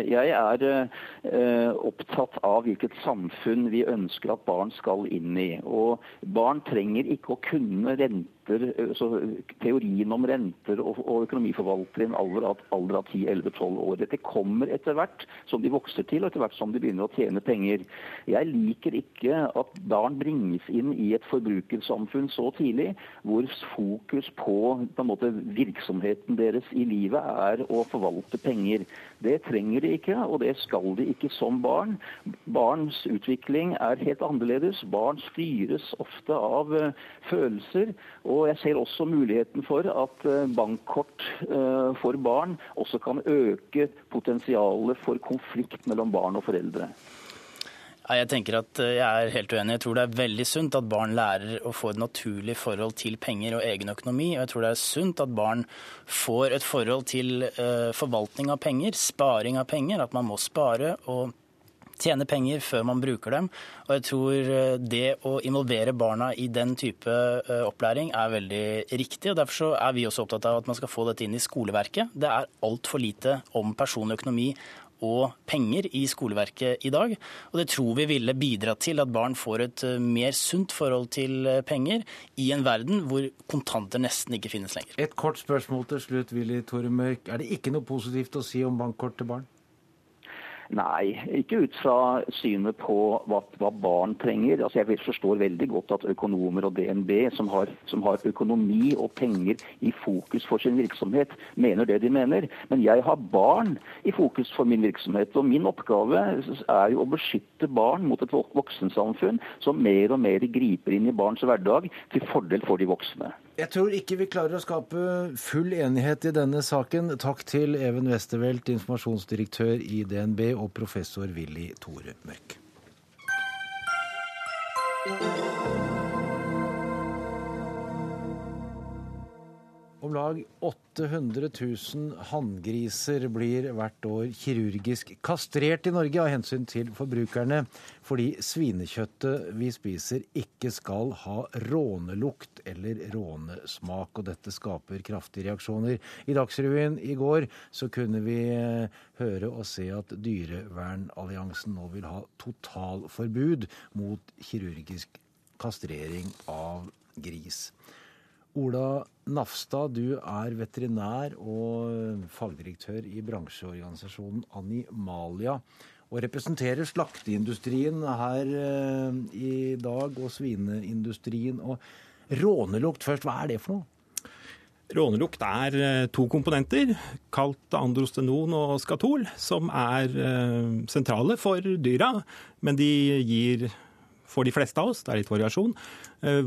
Jeg er opptatt av hvilket samfunn vi ønsker at barn skal inn i. Og barn trenger ikke å kunne rente renter, teorien om renter og, og økonomiforvaltere i en alder av, alder av 10-11-12 år. Dette kommer etter hvert som de vokser til, og etter hvert som de begynner å tjene penger. Jeg liker ikke at barn bringes inn i et forbrukersamfunn så tidlig, hvor fokus på, på måte, virksomheten deres i livet er å forvalte penger. Det trenger de ikke, og det skal de ikke som barn. Barns utvikling er helt annerledes. Barn styres ofte av uh, følelser. og Og jeg ser også muligheten for at bankkort for barn også kan øke potensialet for konflikt mellom barn og foreldre. Jeg tenker at jeg er helt uenig. Jeg tror det er veldig sunt at barn lærer å få et naturlig forhold til penger og egen økonomi. Og jeg tror det er sunt at barn får et forhold til forvaltning av penger, sparing av penger. At man må spare og tjene penger før man bruker dem. Og jeg tror det å involvere barna i den type opplæring er veldig riktig. og Derfor er vi også opptatt av at man skal få dette inn i skoleverket. Det er altfor lite om personlig økonomi og penger i skoleverket i dag. Og det tror vi ville bidratt til at barn får et mer sunt forhold til penger i en verden hvor kontanter nesten ikke finnes lenger. Et kort spørsmål til slutt, Willy Tore Mørk. Er det ikke noe positivt å si om bankkort til barn? Nei, ikke ut fra synet på hva, hva barn trenger. Altså, jeg forstår veldig godt at økonomer og DNB, som har, som har, økonomi og penger i fokus for sin virksomhet, mener det de mener. Men jeg har barn i fokus for min virksomhet. Og min oppgave er jo å beskytte barn mot et voksensamfunn som mer og mer griper inn i barns hverdag til fordel for de voksne. Jeg tror ikke vi klarer å skape full enighet i denne saken. Takk til Even Westervelt, informasjonsdirektør i DNB, og professor Willy Tore Mørk. Om lag 800 000 hanngriser blir hvert år kirurgisk kastrert i Norge av hensyn til forbrukerne, fordi svinekjøttet vi spiser ikke skal ha rånelukt eller rånesmak. Og dette skaper kraftige reaksjoner. I Dagsrevyen i går så kunne vi høre og se at Dyrevernalliansen nå vil ha totalforbud mot kirurgisk kastrering av gris. Ola Nafstad, du er veterinær og fagdirektør i bransjeorganisasjonen Animalia. Og representerer slakteindustrien her i dag, og svineindustrien. Og rånelukt først, hva er det for noe? Rånelukt er to komponenter, kalt androstenon og skatol, som er sentrale for dyra. Men de gir for de fleste av oss, det er litt variasjon,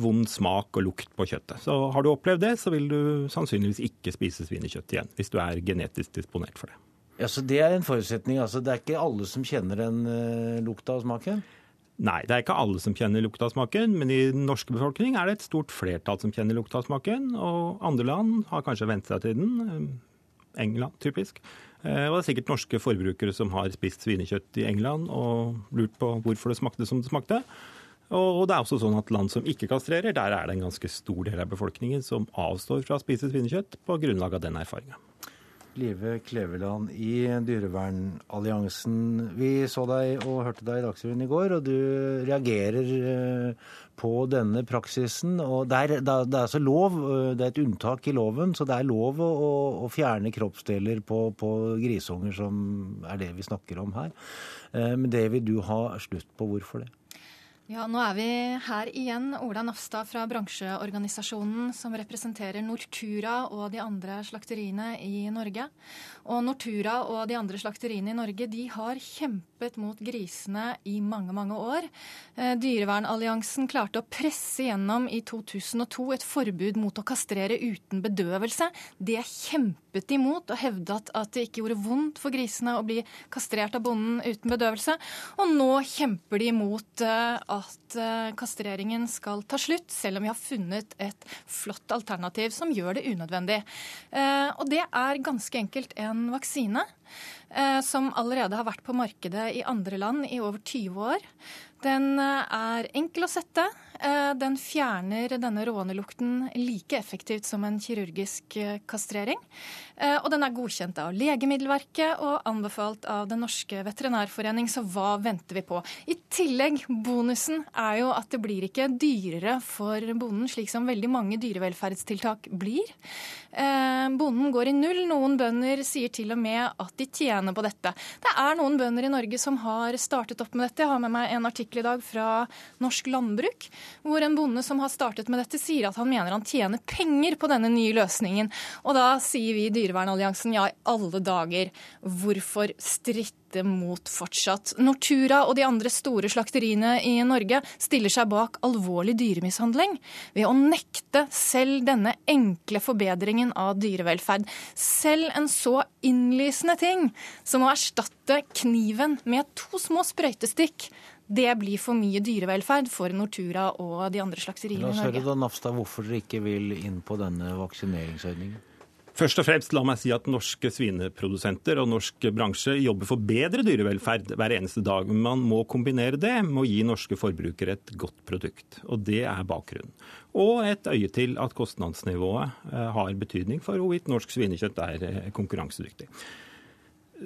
vond smak og lukt på kjøttet. Så har du opplevd det, så vil du sannsynligvis ikke spise svinekjøtt igjen, hvis du er genetisk disponert for det. Ja, Så det er en forutsetning? altså Det er ikke alle som kjenner den uh, lukta og smaken? Nei, det er ikke alle som kjenner lukta og smaken, men i den norske befolkning er det et stort flertall som kjenner lukta og smaken. Og andre land har kanskje vent seg til den. England, typisk. Og det er sikkert norske forbrukere som har spist svinekjøtt i England og lurt på hvorfor det smakte som det smakte. Og det er også sånn at land som ikke kastrerer, der er det en ganske stor del av befolkningen som avstår fra å spise svinekjøtt på grunnlag av den erfaringa. Live Kleveland i Dyrevernalliansen. Vi så deg og hørte deg i Dagsrevyen i går, og du reagerer på denne praksisen. og det er, det er, altså lov, det er et unntak i loven, så det er lov å, å fjerne kroppsdeler på, på grisunger, som er det vi snakker om her. Men det vil du ha slutt på. Hvorfor det? Ja, Nå er vi her igjen. Ola Nafstad fra bransjeorganisasjonen som representerer Nortura og de andre slakteriene i Norge. Og Nortura og de andre slakteriene i Norge de har kjempet mot grisene i mange, mange år. Dyrevernalliansen klarte å presse gjennom i 2002 et forbud mot å kastrere uten bedøvelse. Det kjempet de mot og hevdet at det ikke gjorde vondt for grisene å bli kastrert av bonden uten bedøvelse. Og nå kjemper de mot at kastreringen skal ta slutt, selv om vi har funnet et flott alternativ som gjør det unødvendig. Og det er ganske enkelt en vaksine som allerede har vært på markedet i andre land i over 20 år. Den er enkel å sette. Den fjerner denne rånelukten like effektivt som en kirurgisk kastrering. Og den er godkjent av Legemiddelverket og anbefalt av Den norske veterinærforening, så hva venter vi på? I tillegg, bonusen er jo at det blir ikke dyrere for bonden, slik som veldig mange dyrevelferdstiltak blir. Bonden går i null. Noen bønder sier til og med at de tjener på dette. Det er noen bønder i Norge som har startet opp med dette. Jeg har med meg en artikkel i dag fra Norsk Landbruk, hvor en bonde som har startet med dette, sier at han mener han tjener penger på denne nye løsningen. Og da sier vi i Dyrevernalliansen ja, i alle dager, hvorfor stritte sikte mot fortsatt. Nortura og de andre store slakteriene i Norge stiller seg bak alvorlig dyremishandling ved å nekte selv denne enkle forbedringen av dyrevelferd. Selv en så innlysende ting som å erstatte kniven med to små sprøytestikk det blir for mye dyrevelferd for Nortura og de andre slakteriene La i oss høre Norge. da, Nafstad, hvorfor dere ikke vil inn på denne vaksineringsordningen. Først og fremst la meg si at norske svineprodusenter og norsk bransje jobber for bedre dyrevelferd hver eneste dag. Men man må kombinere det med å gi norske forbrukere et godt produkt. Og det er bakgrunnen. Og et øye til at kostnadsnivået eh, har betydning for hvorvidt norsk svinekjøtt er eh, konkurransedyktig.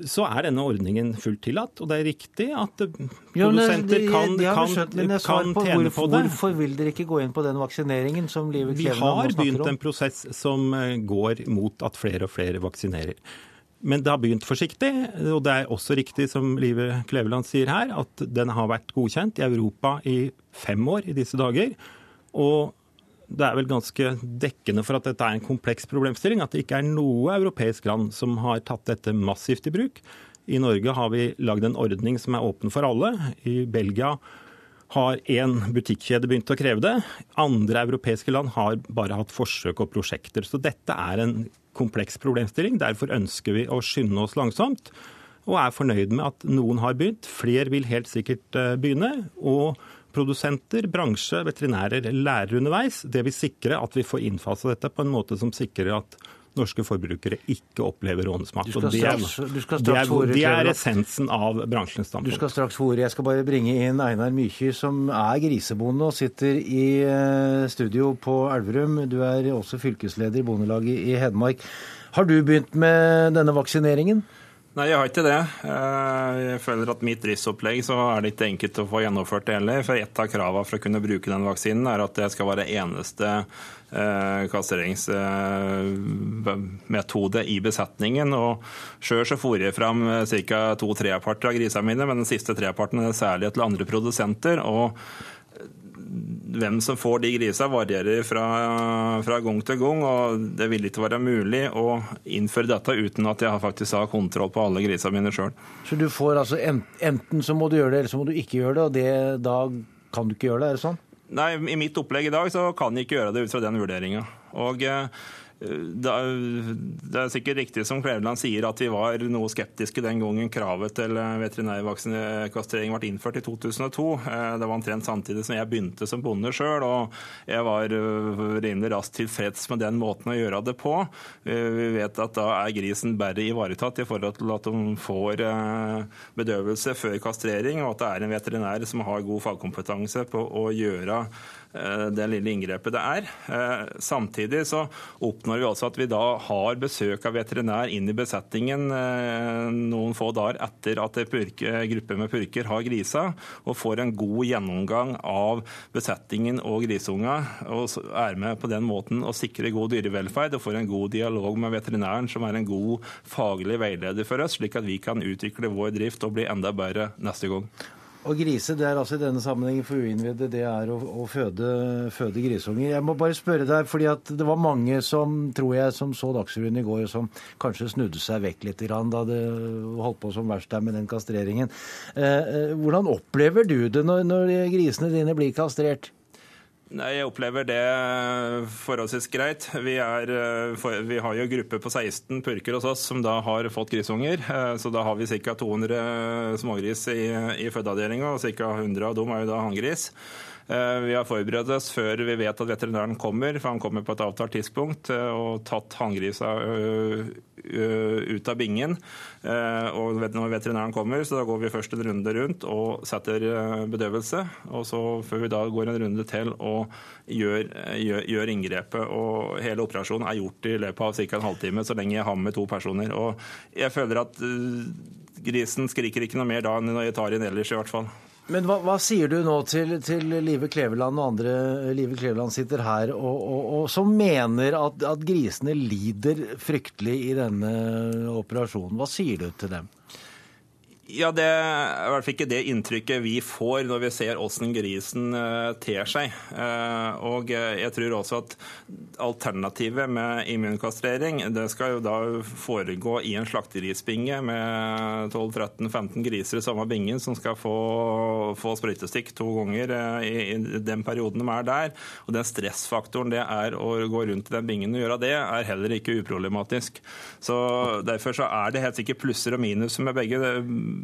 Så er denne ordningen fullt tillatt, og det er riktig at Ja, produsenter kan, har kan, skjønt, kan kan på tjene hvorfor, på det. Hvorfor vil dere ikke gå inn på den vaksineringen som Live Vi Kleveland har nå snakker begynt om? en prosess som eh, går mot at flere og flere vaksinerer. Men det har begynt forsiktig, og det er også riktig som Live Kleveland sier her, at den har vært godkjent i Europa i fem år i disse dager. Og det er vel ganske dekkende for at dette er en kompleks problemstilling, at det ikke er noe europeisk land som har tatt dette massivt i bruk. I Norge har vi lagd en ordning som er åpen for alle. I Belgia har én butikkjede begynt å kreve det. Andre europeiske land har bare hatt forsøk og prosjekter. Så dette er en kompleks problemstilling. Derfor ønsker vi å skynde oss langsomt, og er fornøyd med at noen har begynt. Flere vil helt sikkert eh, begynne. og Produsenter, bransje, veterinærer lærere underveis. Det vil sikre at vi får innfasa dette på en måte som sikrer at norske forbrukere ikke opplever rånesmak. Du skal det er- straks- du skal det er, det er essensen av bransjens Du skal straks få. Jeg skal bare bringe inn Einar Mykje, som er grisebonde og sitter i eh, studio på Elverum. Du er også fylkesleder i Bondelaget i Hedmark. Har du begynt med denne vaksineringen? Nei, jeg har ikke det. Eh, Jeg føler at mitt driftsopplegg så er det ikke enkelt å få gjennomført det heller. For et av kravene for å kunne bruke den vaksinen er at det skal være eneste eh, kastreringsmetode i besetningen. Og Sjøl så fôrer jeg fram ca. to treparter av grisene mine, men den siste treparten er særlig til andre produsenter. og hvem som får de grisa varierer fra, fra gang til gang, og det vil ikke være mulig å innføre dette uten at jeg faktisk har kontroll på alle grisa mine sjøl. Så du får altså Enten så må du gjøre det, eller så må du ikke gjøre det, og det, da kan du ikke gjøre det, er det sånn? Nei, I mitt opplegg i dag så kan jeg ikke gjøre det ut fra den vurderinga. Og eh, er, det er sikkert riktig som Kleveland sier at vi var noe skeptiske den gangen kravet til veterinærvaksinekastrering ble innført i 2002. Eh, Det var omtrent samtidig som jeg begynte som bonde sjøl, og jeg var eh, rimelig raskt tilfreds med den måten å gjøre det på. Eh, Vi vet at da er grisen bare ivaretatt i forhold til at de får eh, bedøvelse før kastrering, og at det er en veterinær som har god fagkompetanse på å gjøre eh, det lille inngrepet det er. Eh, Samtidig så oppnår vi også at vi da har besøk av veterinær inn i besetningen eh, noen få dager etter at gruppe med purker har grisa, og får en god gjennomgang av besetningen og grisunga, og er med på den måten å sikre god dyrevelferd og får en god dialog med veterinæren, som er en god faglig veileder for oss, slik at vi kan utvikle vår drift og bli enda bedre neste gang. Og grise, det er altså i denne sammenhengen for uinnvidde, det er å, å føde, føde grisunger. Jeg må bare spørre deg, fordi det var mange som, tror jeg, som så Dagsrevyen i går, som kanskje snudde seg vekk litt da det holdt på som verst der med den kastreringen. Eh, eh, hvordan opplever du det når, når grisene dine blir kastrert? Nei, Jeg opplever det forholdsvis greit. Vi, er, eh, vi har jo gruppe på 16 purker hos oss som da har fått grisunger. Eh, Så da har vi ca. 200 smågris i, i fødeavdelinga, og ca. 100 av dem er jo da hanngris. Eh, Vi har forberedt oss før vi vet at veterinæren kommer, for han kommer på et avtalt tidspunkt, eh, og tatt hanngrisa ø, ut av bingen. Eh, Og når veterinæren kommer, så da går vi først en runde rundt og setter eh, bedøvelse. Og så før vi da går en runde til og gjør, gjør, gjør inngrepet. Og hele operasjonen er gjort i løpet av ca. en halvtime, så lenge jeg har med to personer. Og jeg føler at eh, grisen skriker ikke noe mer da enn når jeg tar inn ellers, i hvert fall. Men hva, hva sier du nå til, til Live Kleveland og andre Live Kleveland sitter her og, og, og som mener at, at grisene lider fryktelig i denne operasjonen? Hva sier du til dem? Ja, Det er i hvert fall ikke det inntrykket vi får når vi ser åssen grisen uh, ter seg. Uh, og jeg tror også at alternativet med immunkastrering det skal jo da foregå i en slakterisbinge med 12-13-15 griser i samme bingen som skal få, få sprøytestikk to ganger i, i, den perioden de er der. Og den stressfaktoren det er å gå rundt i den bingen og gjøre det, er heller ikke uproblematisk. Så Derfor så er det helt sikkert plusser og minuser med begge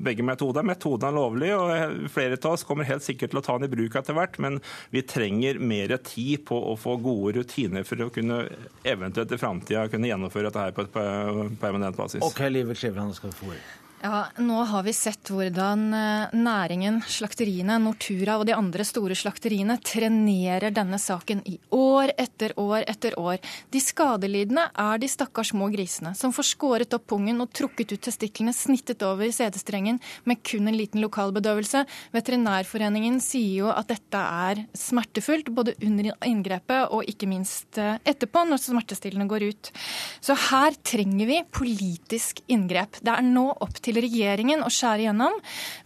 begge metoder. Metoden er lovlig, og flere av oss kommer helt sikkert til å ta den i bruk etter hvert. Men vi trenger mer tid på å få gode rutiner for å kunne eventuelt i framtida kunne gjennomføre dette her på et permanent basis. Ok, Livet Kleveland skal få ordet. Ja, Nå har vi sett hvordan eh, næringen, slakteriene, Nortura og de andre store slakteriene trenerer denne saken i år etter år etter år. De skadelidende er de stakkars små grisene som får skåret opp pungen og trukket ut testiklene, snittet over sædestrengen med kun en liten lokalbedøvelse. Veterinærforeningen sier jo at dette er smertefullt, både under inngrepet og ikke minst eh, etterpå, når smertestillende går ut. Så her trenger vi politisk inngrep. Det er nå opp til regjeringen å skjære gjennom.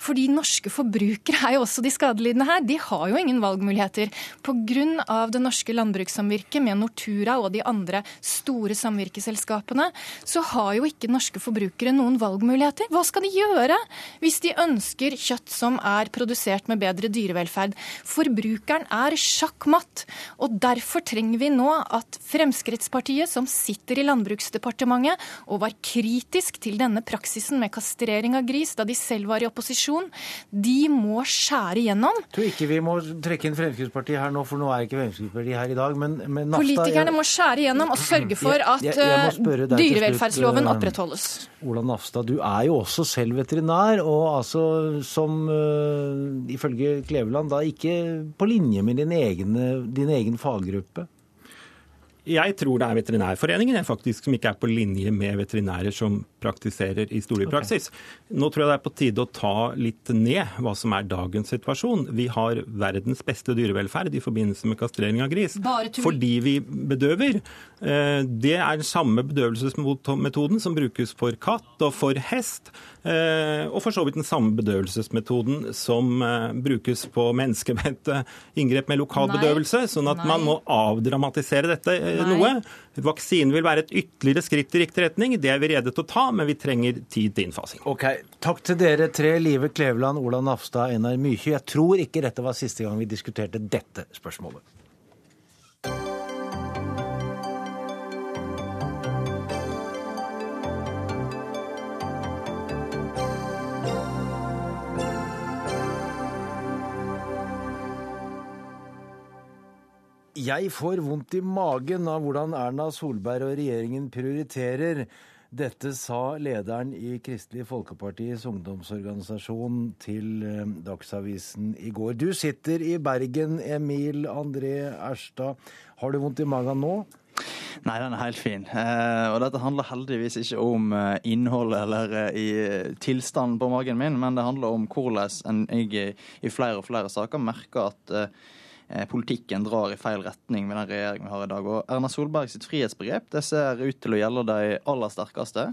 Fordi norske forbrukere er jo også de skadelidende her. De har jo ingen valgmuligheter. Pga. det norske landbrukssamvirket med Nortura og de andre store samvirkeselskapene, så har jo ikke norske forbrukere noen valgmuligheter. Hva skal de gjøre hvis de ønsker kjøtt som er produsert med bedre dyrevelferd? Forbrukeren er sjakkmatt. Og derfor trenger vi nå at Fremskrittspartiet, som sitter i Landbruksdepartementet og var kritisk til denne praksisen med kastrering kastrering av gris da de selv var i opposisjon, de må skjære gjennom. Jeg tror ikke vi må trekke inn Fremskrittspartiet her nå, for nå er ikke Fremskrittspartiet her i dag. Men, men Nafta, Politikerne må skjære gjennom og sørge for at jeg, jeg, jeg eh, dyrevelferdsloven slutt, eh, opprettholdes. Ola Nafstad, du er jo også selv veterinær, og altså som uh, ifølge Kleveland da ikke på linje med din egen, din egen faggruppe. Jeg tror det er Veterinærforeningen jeg faktisk som ikke er på linje med veterinærer som praktiserer i storbypraksis. Okay. Nå tror jeg det er på tide å ta litt ned hva som er dagens situasjon. Vi har verdens beste dyrevelferd i forbindelse med kastrering av gris. Fordi vi bedøver. Eh, det er den samme bedøvelsesmetoden som brukes for katt og for hest. Eh, og for så vidt den samme bedøvelsesmetoden som eh, brukes på mennesker med et inngrep med lokal bedøvelse. Sånn at Nei. man må avdramatisere dette Nei. noe. Vaksinen vil være et ytterligere skritt i riktig retning. Det er vi rede til å ta, men vi trenger tid til innfasing. Ok, Takk til dere tre, Live Kleveland, Ola Nafstad, Einar Mykje. Jeg tror ikke dette var siste gang vi diskuterte dette spørsmålet. Jeg får vondt i magen av hvordan Erna Solberg og regjeringen prioriterer. Dette sa lederen i Kristelig Folkepartis ungdomsorganisasjon til eh, Dagsavisen i går. Du sitter i Bergen, Emil André Erstad. Har du vondt i magen nå? Nei, den er helt fin. Eh, og dette handler heldigvis ikke om eh, innholdet eller i tilstanden på magen min, men det handler om hvordan jeg i flere og flere saker merker at politikken drar i feil retning med den regjeringen vi har i dag. Og Erna Solberg sitt frihetsbegrep det ser ut til å gjelde de aller sterkeste,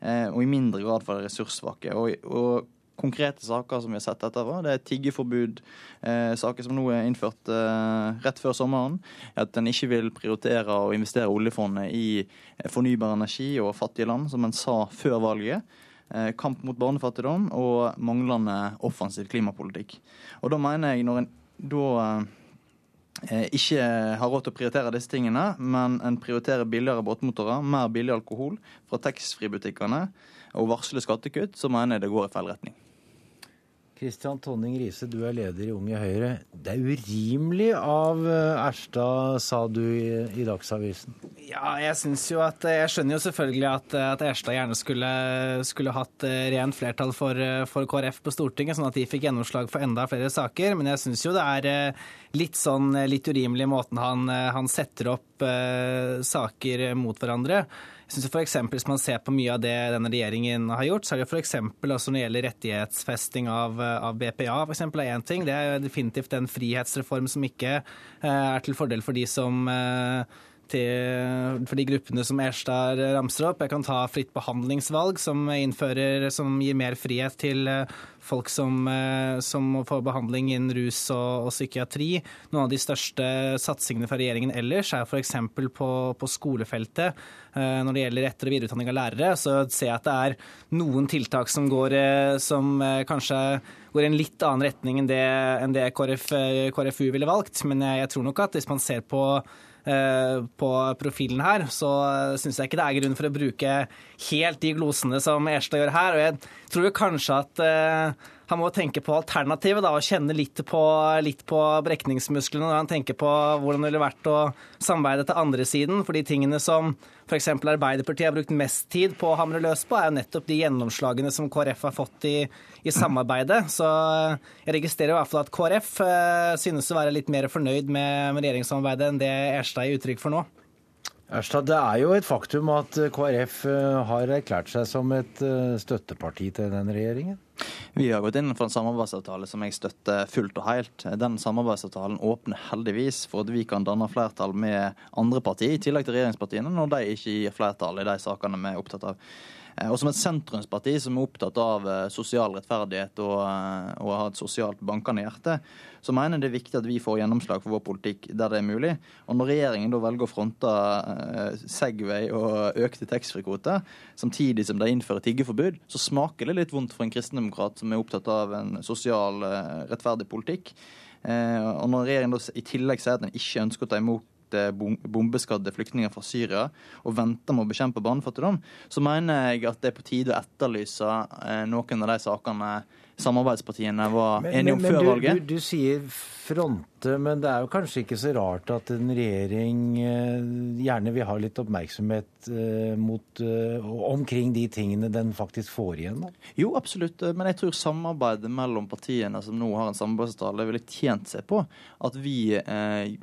eh, og i mindre grad for de ressurssvake. Og, og konkrete saker som vi har sett etterpå. Det er tiggeforbud, eh, saker som nå er innført eh, rett før sommeren. At en ikke vil prioritere å investere oljefondet i fornybar energi og fattige land, som en sa før valget. Eh, kamp mot barnefattigdom og manglende offensiv klimapolitikk. Og da mener jeg, når en da Eh, ikke har råd til å prioritere disse tingene, men en prioriterer billigere båtmotorer, mer billig alkohol fra taxfree-butikkene og varsler skattekutt, så mener jeg det går i feil retning. Kristian Tonning Riise, du er leder i Unge Høyre. Det er urimelig av eh, Erstad, sa du i, Dagsavisen. Ja, jeg syns jo at Jeg skjønner jo selvfølgelig at, at Erstad gjerne skulle, skulle hatt eh, rent flertall for, for, KrF på Stortinget, sånn at de fikk gjennomslag for enda flere saker. Men jeg syns jo det er eh, litt sånn litt urimelig måten han, han setter opp uh, saker mot hverandre. Jeg synes for eksempel, Hvis man ser på mye av det denne regjeringen har gjort, så er det f.eks. Altså når det gjelder rettighetsfesting av, av BPA, for eksempel, er én ting. Det er definitivt en frihetsreform som ikke eh, er til fordel for de som, eh, til, for de gruppene som Erstad ramser opp. Jeg kan ta fritt behandlingsvalg, som, innfører, som gir mer frihet til folk som, som må få behandling innen rus og, og, psykiatri. Noen av de største satsingene fra regjeringen ellers er f.eks. På, på skolefeltet. Når det gjelder etter- og videreutdanning av lærere, så ser jeg at det er noen tiltak som, går, som kanskje går i en litt annen retning enn det, enn det KrF, KrFU ville valgt. Men jeg, jeg tror nok at hvis man ser på Eh, på profilen her, så syns jeg ikke det er grunn for å bruke helt de glosene som Erstad gjør her. Og jeg tror kanskje at eh, han må tenke på alternativet da, og kjenne litt på, litt på brekningsmusklene når han tenker på hvordan det ville vært å samarbeide til andre siden. For de tingene som f.eks. Arbeiderpartiet har brukt mest tid på å hamre løs på, er jo nettopp de gjennomslagene som KrF har fått i, i samarbeidet. Så jeg registrerer i hvert fall at KrF uh, synes å være litt mer fornøyd med, med regjeringssamarbeidet enn det Erstad gir uttrykk for nå. Erstad, Det er jo et faktum at KrF eh, har erklært seg som et eh, støtteparti til den regjeringen? Vi har gått inn for en samarbeidsavtale som jeg støtter fullt og helt. Den samarbeidsavtalen åpner heldigvis for at vi kan danne flertall med andre partier, i tillegg til regjeringspartiene, når de ikke gir flertall i de sakene vi er opptatt av. Eh, og som et sentrumsparti som er opptatt av eh, sosial rettferdighet og, eh, og har et sosialt bankende hjerte, så mener det er viktig at vi får gjennomslag for vår politikk der det er mulig. Og når regjeringen da velger å fronte Segway og økte taxfree-kvoter, samtidig som de innfører tiggeforbud, så smaker det litt vondt for en kristendemokrat som er opptatt av en sosial, rettferdig politikk. Og når regjeringen i tillegg sier at den ikke ønsker å ta imot bombeskadde flyktninger fra Syria og venter med å bekjempe barnefattigdom, så mener jeg at det er på tide å etterlyse eh, noen av de sakene samarbeidspartiene var men, enige om men, før du, valget. Du, du, sier fronte, men det er jo kanskje ikke så rart at en regjering eh, gjerne vil ha litt oppmerksomhet eh, mot, eh, omkring de tingene den faktisk får igjen? Da? Jo, absolutt. Men jeg tror samarbeidet mellom partiene som nå har en samarbeidsavtale, ville tjent seg på at vi eh,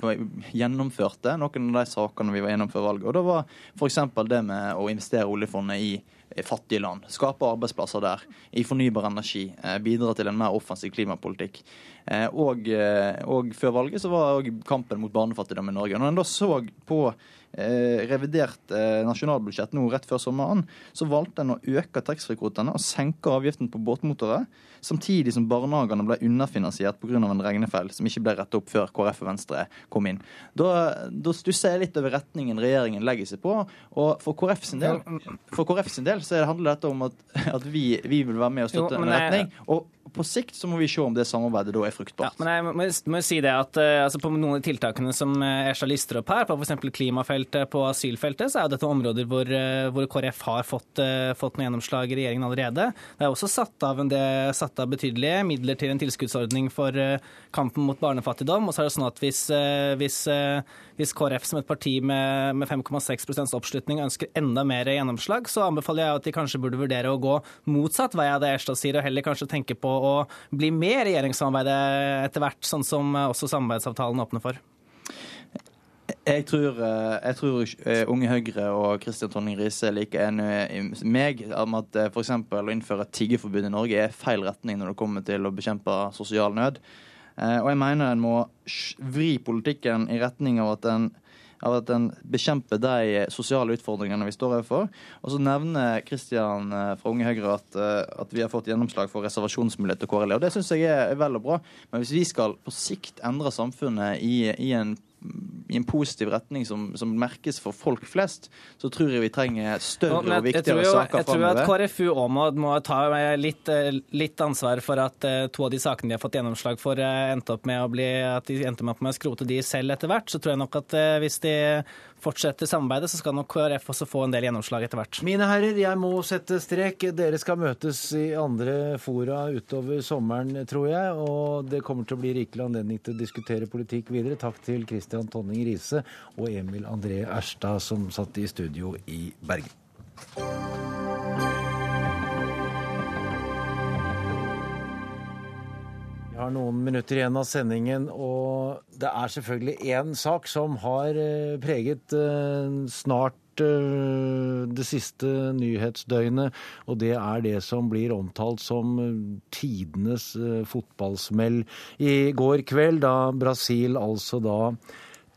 gjennomførte noen av de sakene vi var gjennom før valget. Og det var f.eks. det med å investere oljefondet i fattige land. Skape arbeidsplasser der i fornybar energi. Eh, bidra til en mer offensiv klimapolitikk. Eh, og, eh, og før valget så var òg kampen mot barnefattigdom i Norge. Når en da så på Eh, revidert eh, nasjonalbudsjett nå rett før sommeren, så valgte en å øke taxfree-kvotene og senke avgiften på båtmotorer, samtidig som barnehagene ble underfinansiert pga. en regnefeil som ikke ble rettet opp før KrF og Venstre kom inn. Da, da stusser jeg litt over retningen regjeringen legger seg på. Og for KrF sin del, for KrF sin del så handler dette om at, at vi, vi, vil være med og støtte jo, en retning. og på sikt så må vi se om det samarbeidet da er fruktbart. Ja, men jeg må, må si det at uh, altså På noen av tiltakene som Esha lister opp her, på f.eks. klimafeltet, på asylfeltet, så er dette områder hvor, uh, hvor KrF har fått, fått noe gjennomslag i regjeringen allerede. Det er også satt av, en, satt av betydelige midler til en tilskuddsordning for kampen mot barnefattigdom. Og så er det sånn at hvis, hvis, hvis KrF som et parti med, med 5,6% oppslutning ønsker enda mer gjennomslag, så anbefaler jeg at de kanskje burde vurdere å gå motsatt vei av det Erstad sier, og heller kanskje tenke på å bli med i regjeringssamarbeidet etter hvert, sånn som også samarbeidsavtalen åpner for? Jeg tror, eh, jeg tror, eh, Unge Høyre og Kristian Tonning Riise er like enig med meg om at eh, f.eks. å innføre tiggeforbud i Norge er feil retning når det kommer til å bekjempe sosial nød. Og jeg mener en må vri politikken i retning av at en av at en bekjemper de sosiale utfordringene vi står overfor. Og så nevner Kristian eh, fra Unge Høyre at, eh, at, vi har fått gjennomslag for reservasjonsmulighet til KRLE. Og det syns jeg er vel og bra. Men hvis vi skal på sikt endre samfunnet i, i en i en positiv retning som, som, merkes for folk flest, så tror jeg vi trenger større og viktigere jo, saker framover. Jeg tror at KrFU òg må, må, ta litt, litt, ansvar for at uh, to av de sakene de har fått gjennomslag for, uh, endte opp med å bli, at de endte med å skrote de selv etter hvert. Så tror jeg nok at uh, hvis de fortsetter samarbeidet, så skal nok KrF også få en del gjennomslag etter hvert. Mine herrer, jeg må sette strek. Dere skal møtes i andre fora utover sommeren, tror jeg. Og det kommer til å bli rikelig anledning til å diskutere politikk videre. Takk til Christian Tonning Riise og Emil André Erstad, som satt i studio i Bergen. Vi har noen minutter igjen av sendingen, og det er selvfølgelig én sak som har eh, preget eh, snart det siste nyhetsdøgnet, og det er det som blir omtalt som tidenes fotballsmell i går kveld, da Brasil altså da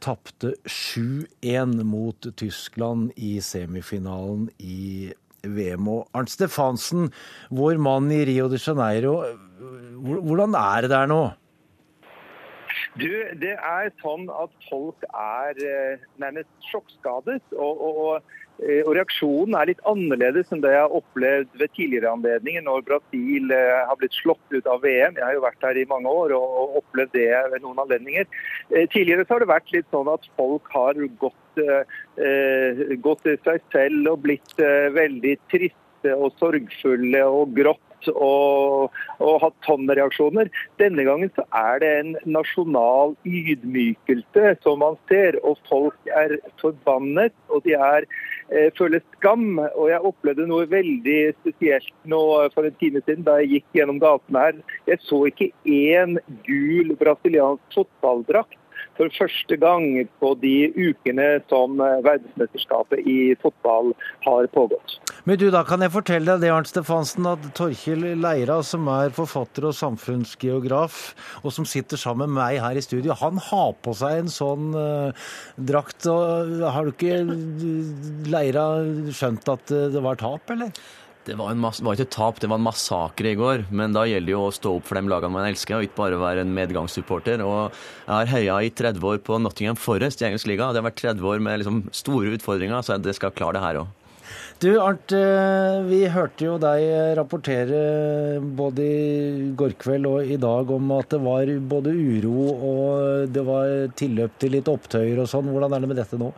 tapte 7-1 mot Tyskland i semifinalen i VM. Og Arnt Stefansen, vår mann i Rio de Janeiro, hvordan er det der nå? Du, Det er sånn at folk er eh, nærmest sjokkskadet. og, og Eh, og Reaksjonen er litt annerledes enn det jeg har opplevd ved tidligere anledninger, når Brasil eh, har blitt slått ut av VM. Jeg har jo vært her i mange år og opplevd det ved noen anledninger. Tidligere så har det vært litt sånn at folk har gått, gått til seg selv og blitt veldig triste og sorgfulle og grått og, og hatt tonnereaksjoner. Denne gangen så er det en nasjonal ydmykelse som man ser, og folk er forbannet. og de er Eh, føler skam. Og jeg opplevde noe veldig spesielt nå for en time siden da jeg gikk gjennom gatene her. Jeg så ikke én gul brasiliansk fotballdrakt for første gang på de ukene som verdensmesterskapet i fotball har pågått. Men du, da kan jeg fortelle deg det, Arnt Stefansen, at Torkil Leira, som er forfatter og samfunnsgeograf, og som sitter sammen med meg her i studio, han har på seg en sånn uh, drakt. og Har du ikke, Leira, skjønt at det var tap, eller? Det var, var, ikke et tap, det var en massakre i går. Men da gjelder det jo å stå opp for de lagene man elsker, og ikke bare være en medgangssupporter. Og jeg har heia i 30 år på Nottingham Forest i engelsk liga. Det har vært 30 år med liksom store utfordringer, så jeg skal klare det her òg. Du Arnt, eh, vi hørte jo deg rapportere både i går kveld og i dag om at det var både uro og det var tilløp til litt opptøyer og sånn. Hvordan er det med dette nå?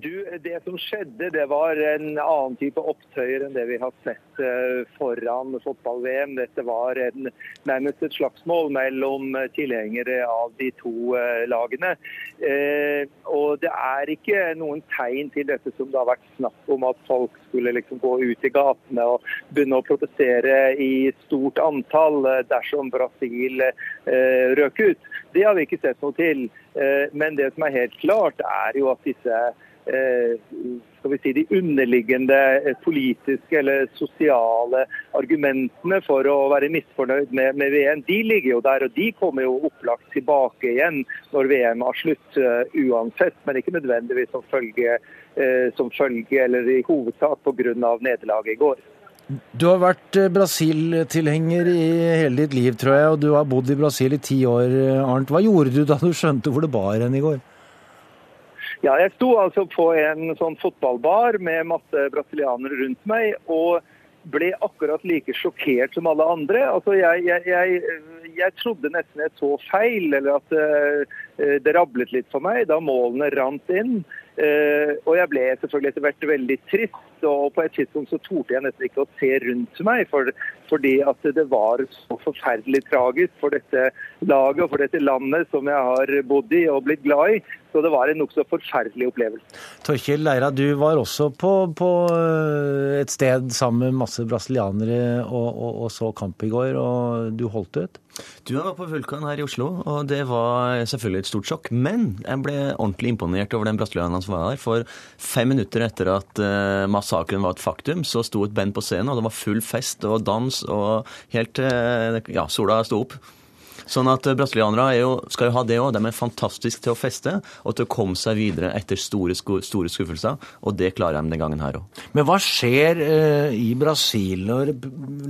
Du, Det som skjedde, det var en annen type opptøyer enn det vi har sett eh, foran fotball-VM. Dette var en, nærmest et slagsmål mellom tilhengere av de to eh, lagene. Eh, og Det er ikke noen tegn til dette som det har vært snakk om, at folk skulle liksom gå ut i gatene og begynne å protestere i stort antall dersom Brasil røk ut. Det har vi ikke sett noe til. Men det som er helt klart, er jo at disse skal vi si, de underliggende eh, politiske eller sosiale argumentene for å være misfornøyd med, med, VM, de ligger jo der. Og de kommer jo opplagt tilbake igjen når VM har slutt, uh, uansett. Men ikke nødvendigvis som følge, som følge eller i hovedsak pga. nederlaget i går. Du har vært Brasil-tilhenger i hele ditt liv, tror jeg, og du har bodd i Brasil i ti år. Arnt. Hva gjorde du da du skjønte hvor det bar hen i går? Ja, jeg sto altså på en sånn fotballbar med masse brasilianere rundt meg. og ble akkurat like sjokkert som alle andre. Altså, jeg, jeg, jeg, jeg trodde nesten jeg så feil, eller at uh, det rablet litt for meg da målene rant inn. Uh, og jeg ble selvfølgelig etter hvert veldig trist, og på et tidspunkt så torde jeg nesten ikke å se rundt meg. For, fordi at det var så forferdelig tragisk for dette laget og for dette landet som jeg har bodd i og blitt glad i. Så det var en nokså forferdelig opplevelse. Torkjell Leira, du var også på, på, eh, et sted sammen med masse brasilianere og, og, og, så kamp i går, og du holdt ut? Du, Jeg var på Vulkan her i Oslo, og det var selvfølgelig et stort sjokk. Men jeg ble ordentlig imponert over den brasilianeren som var der. For fem minutter etter at uh, massakren var et faktum, så sto et band på scenen, og det var full fest og dans og helt uh, ja, sola sto opp. Sånn at eh, brasilianere jo, skal jo ha det òg. De er fantastiske til å feste og til å komme seg videre etter store, store skuffelser. Og det klarer de den gangen her òg. Men hva skjer eh, i Brasil når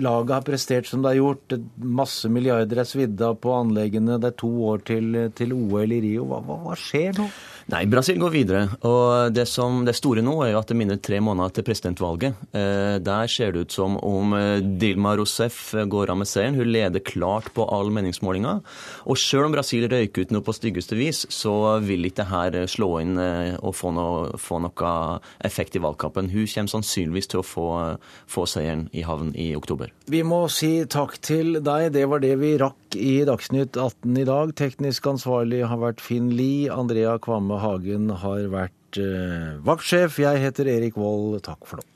laget har prestert som det har gjort? Masse milliarder er svidd av på anleggene. Det er to år til, til OL i Rio. Hva, hva, hva skjer nå? Nei, Brasil går videre. Og det som det store nå er jo at det minner tre måneder til presidentvalget. Eh, der ser det ut som om eh, Dilma Rousef går av med seieren. Hun leder klart på all meningsmålinga. Og selv om Brasil røyker ut noe på styggeste vis, så vil ikke dette slå inn eh, og få noe, få noe, effekt i valgkampen. Hun kommer sannsynligvis til å få, få seieren i havn i oktober. Vi må si takk til deg. Det var det vi rakk i Dagsnytt 18 i dag. Teknisk ansvarlig har vært Finn Lie. Andrea Kvamme Hagen har vært eh, vaktsjef. Jeg heter Erik Vold. Takk for nå.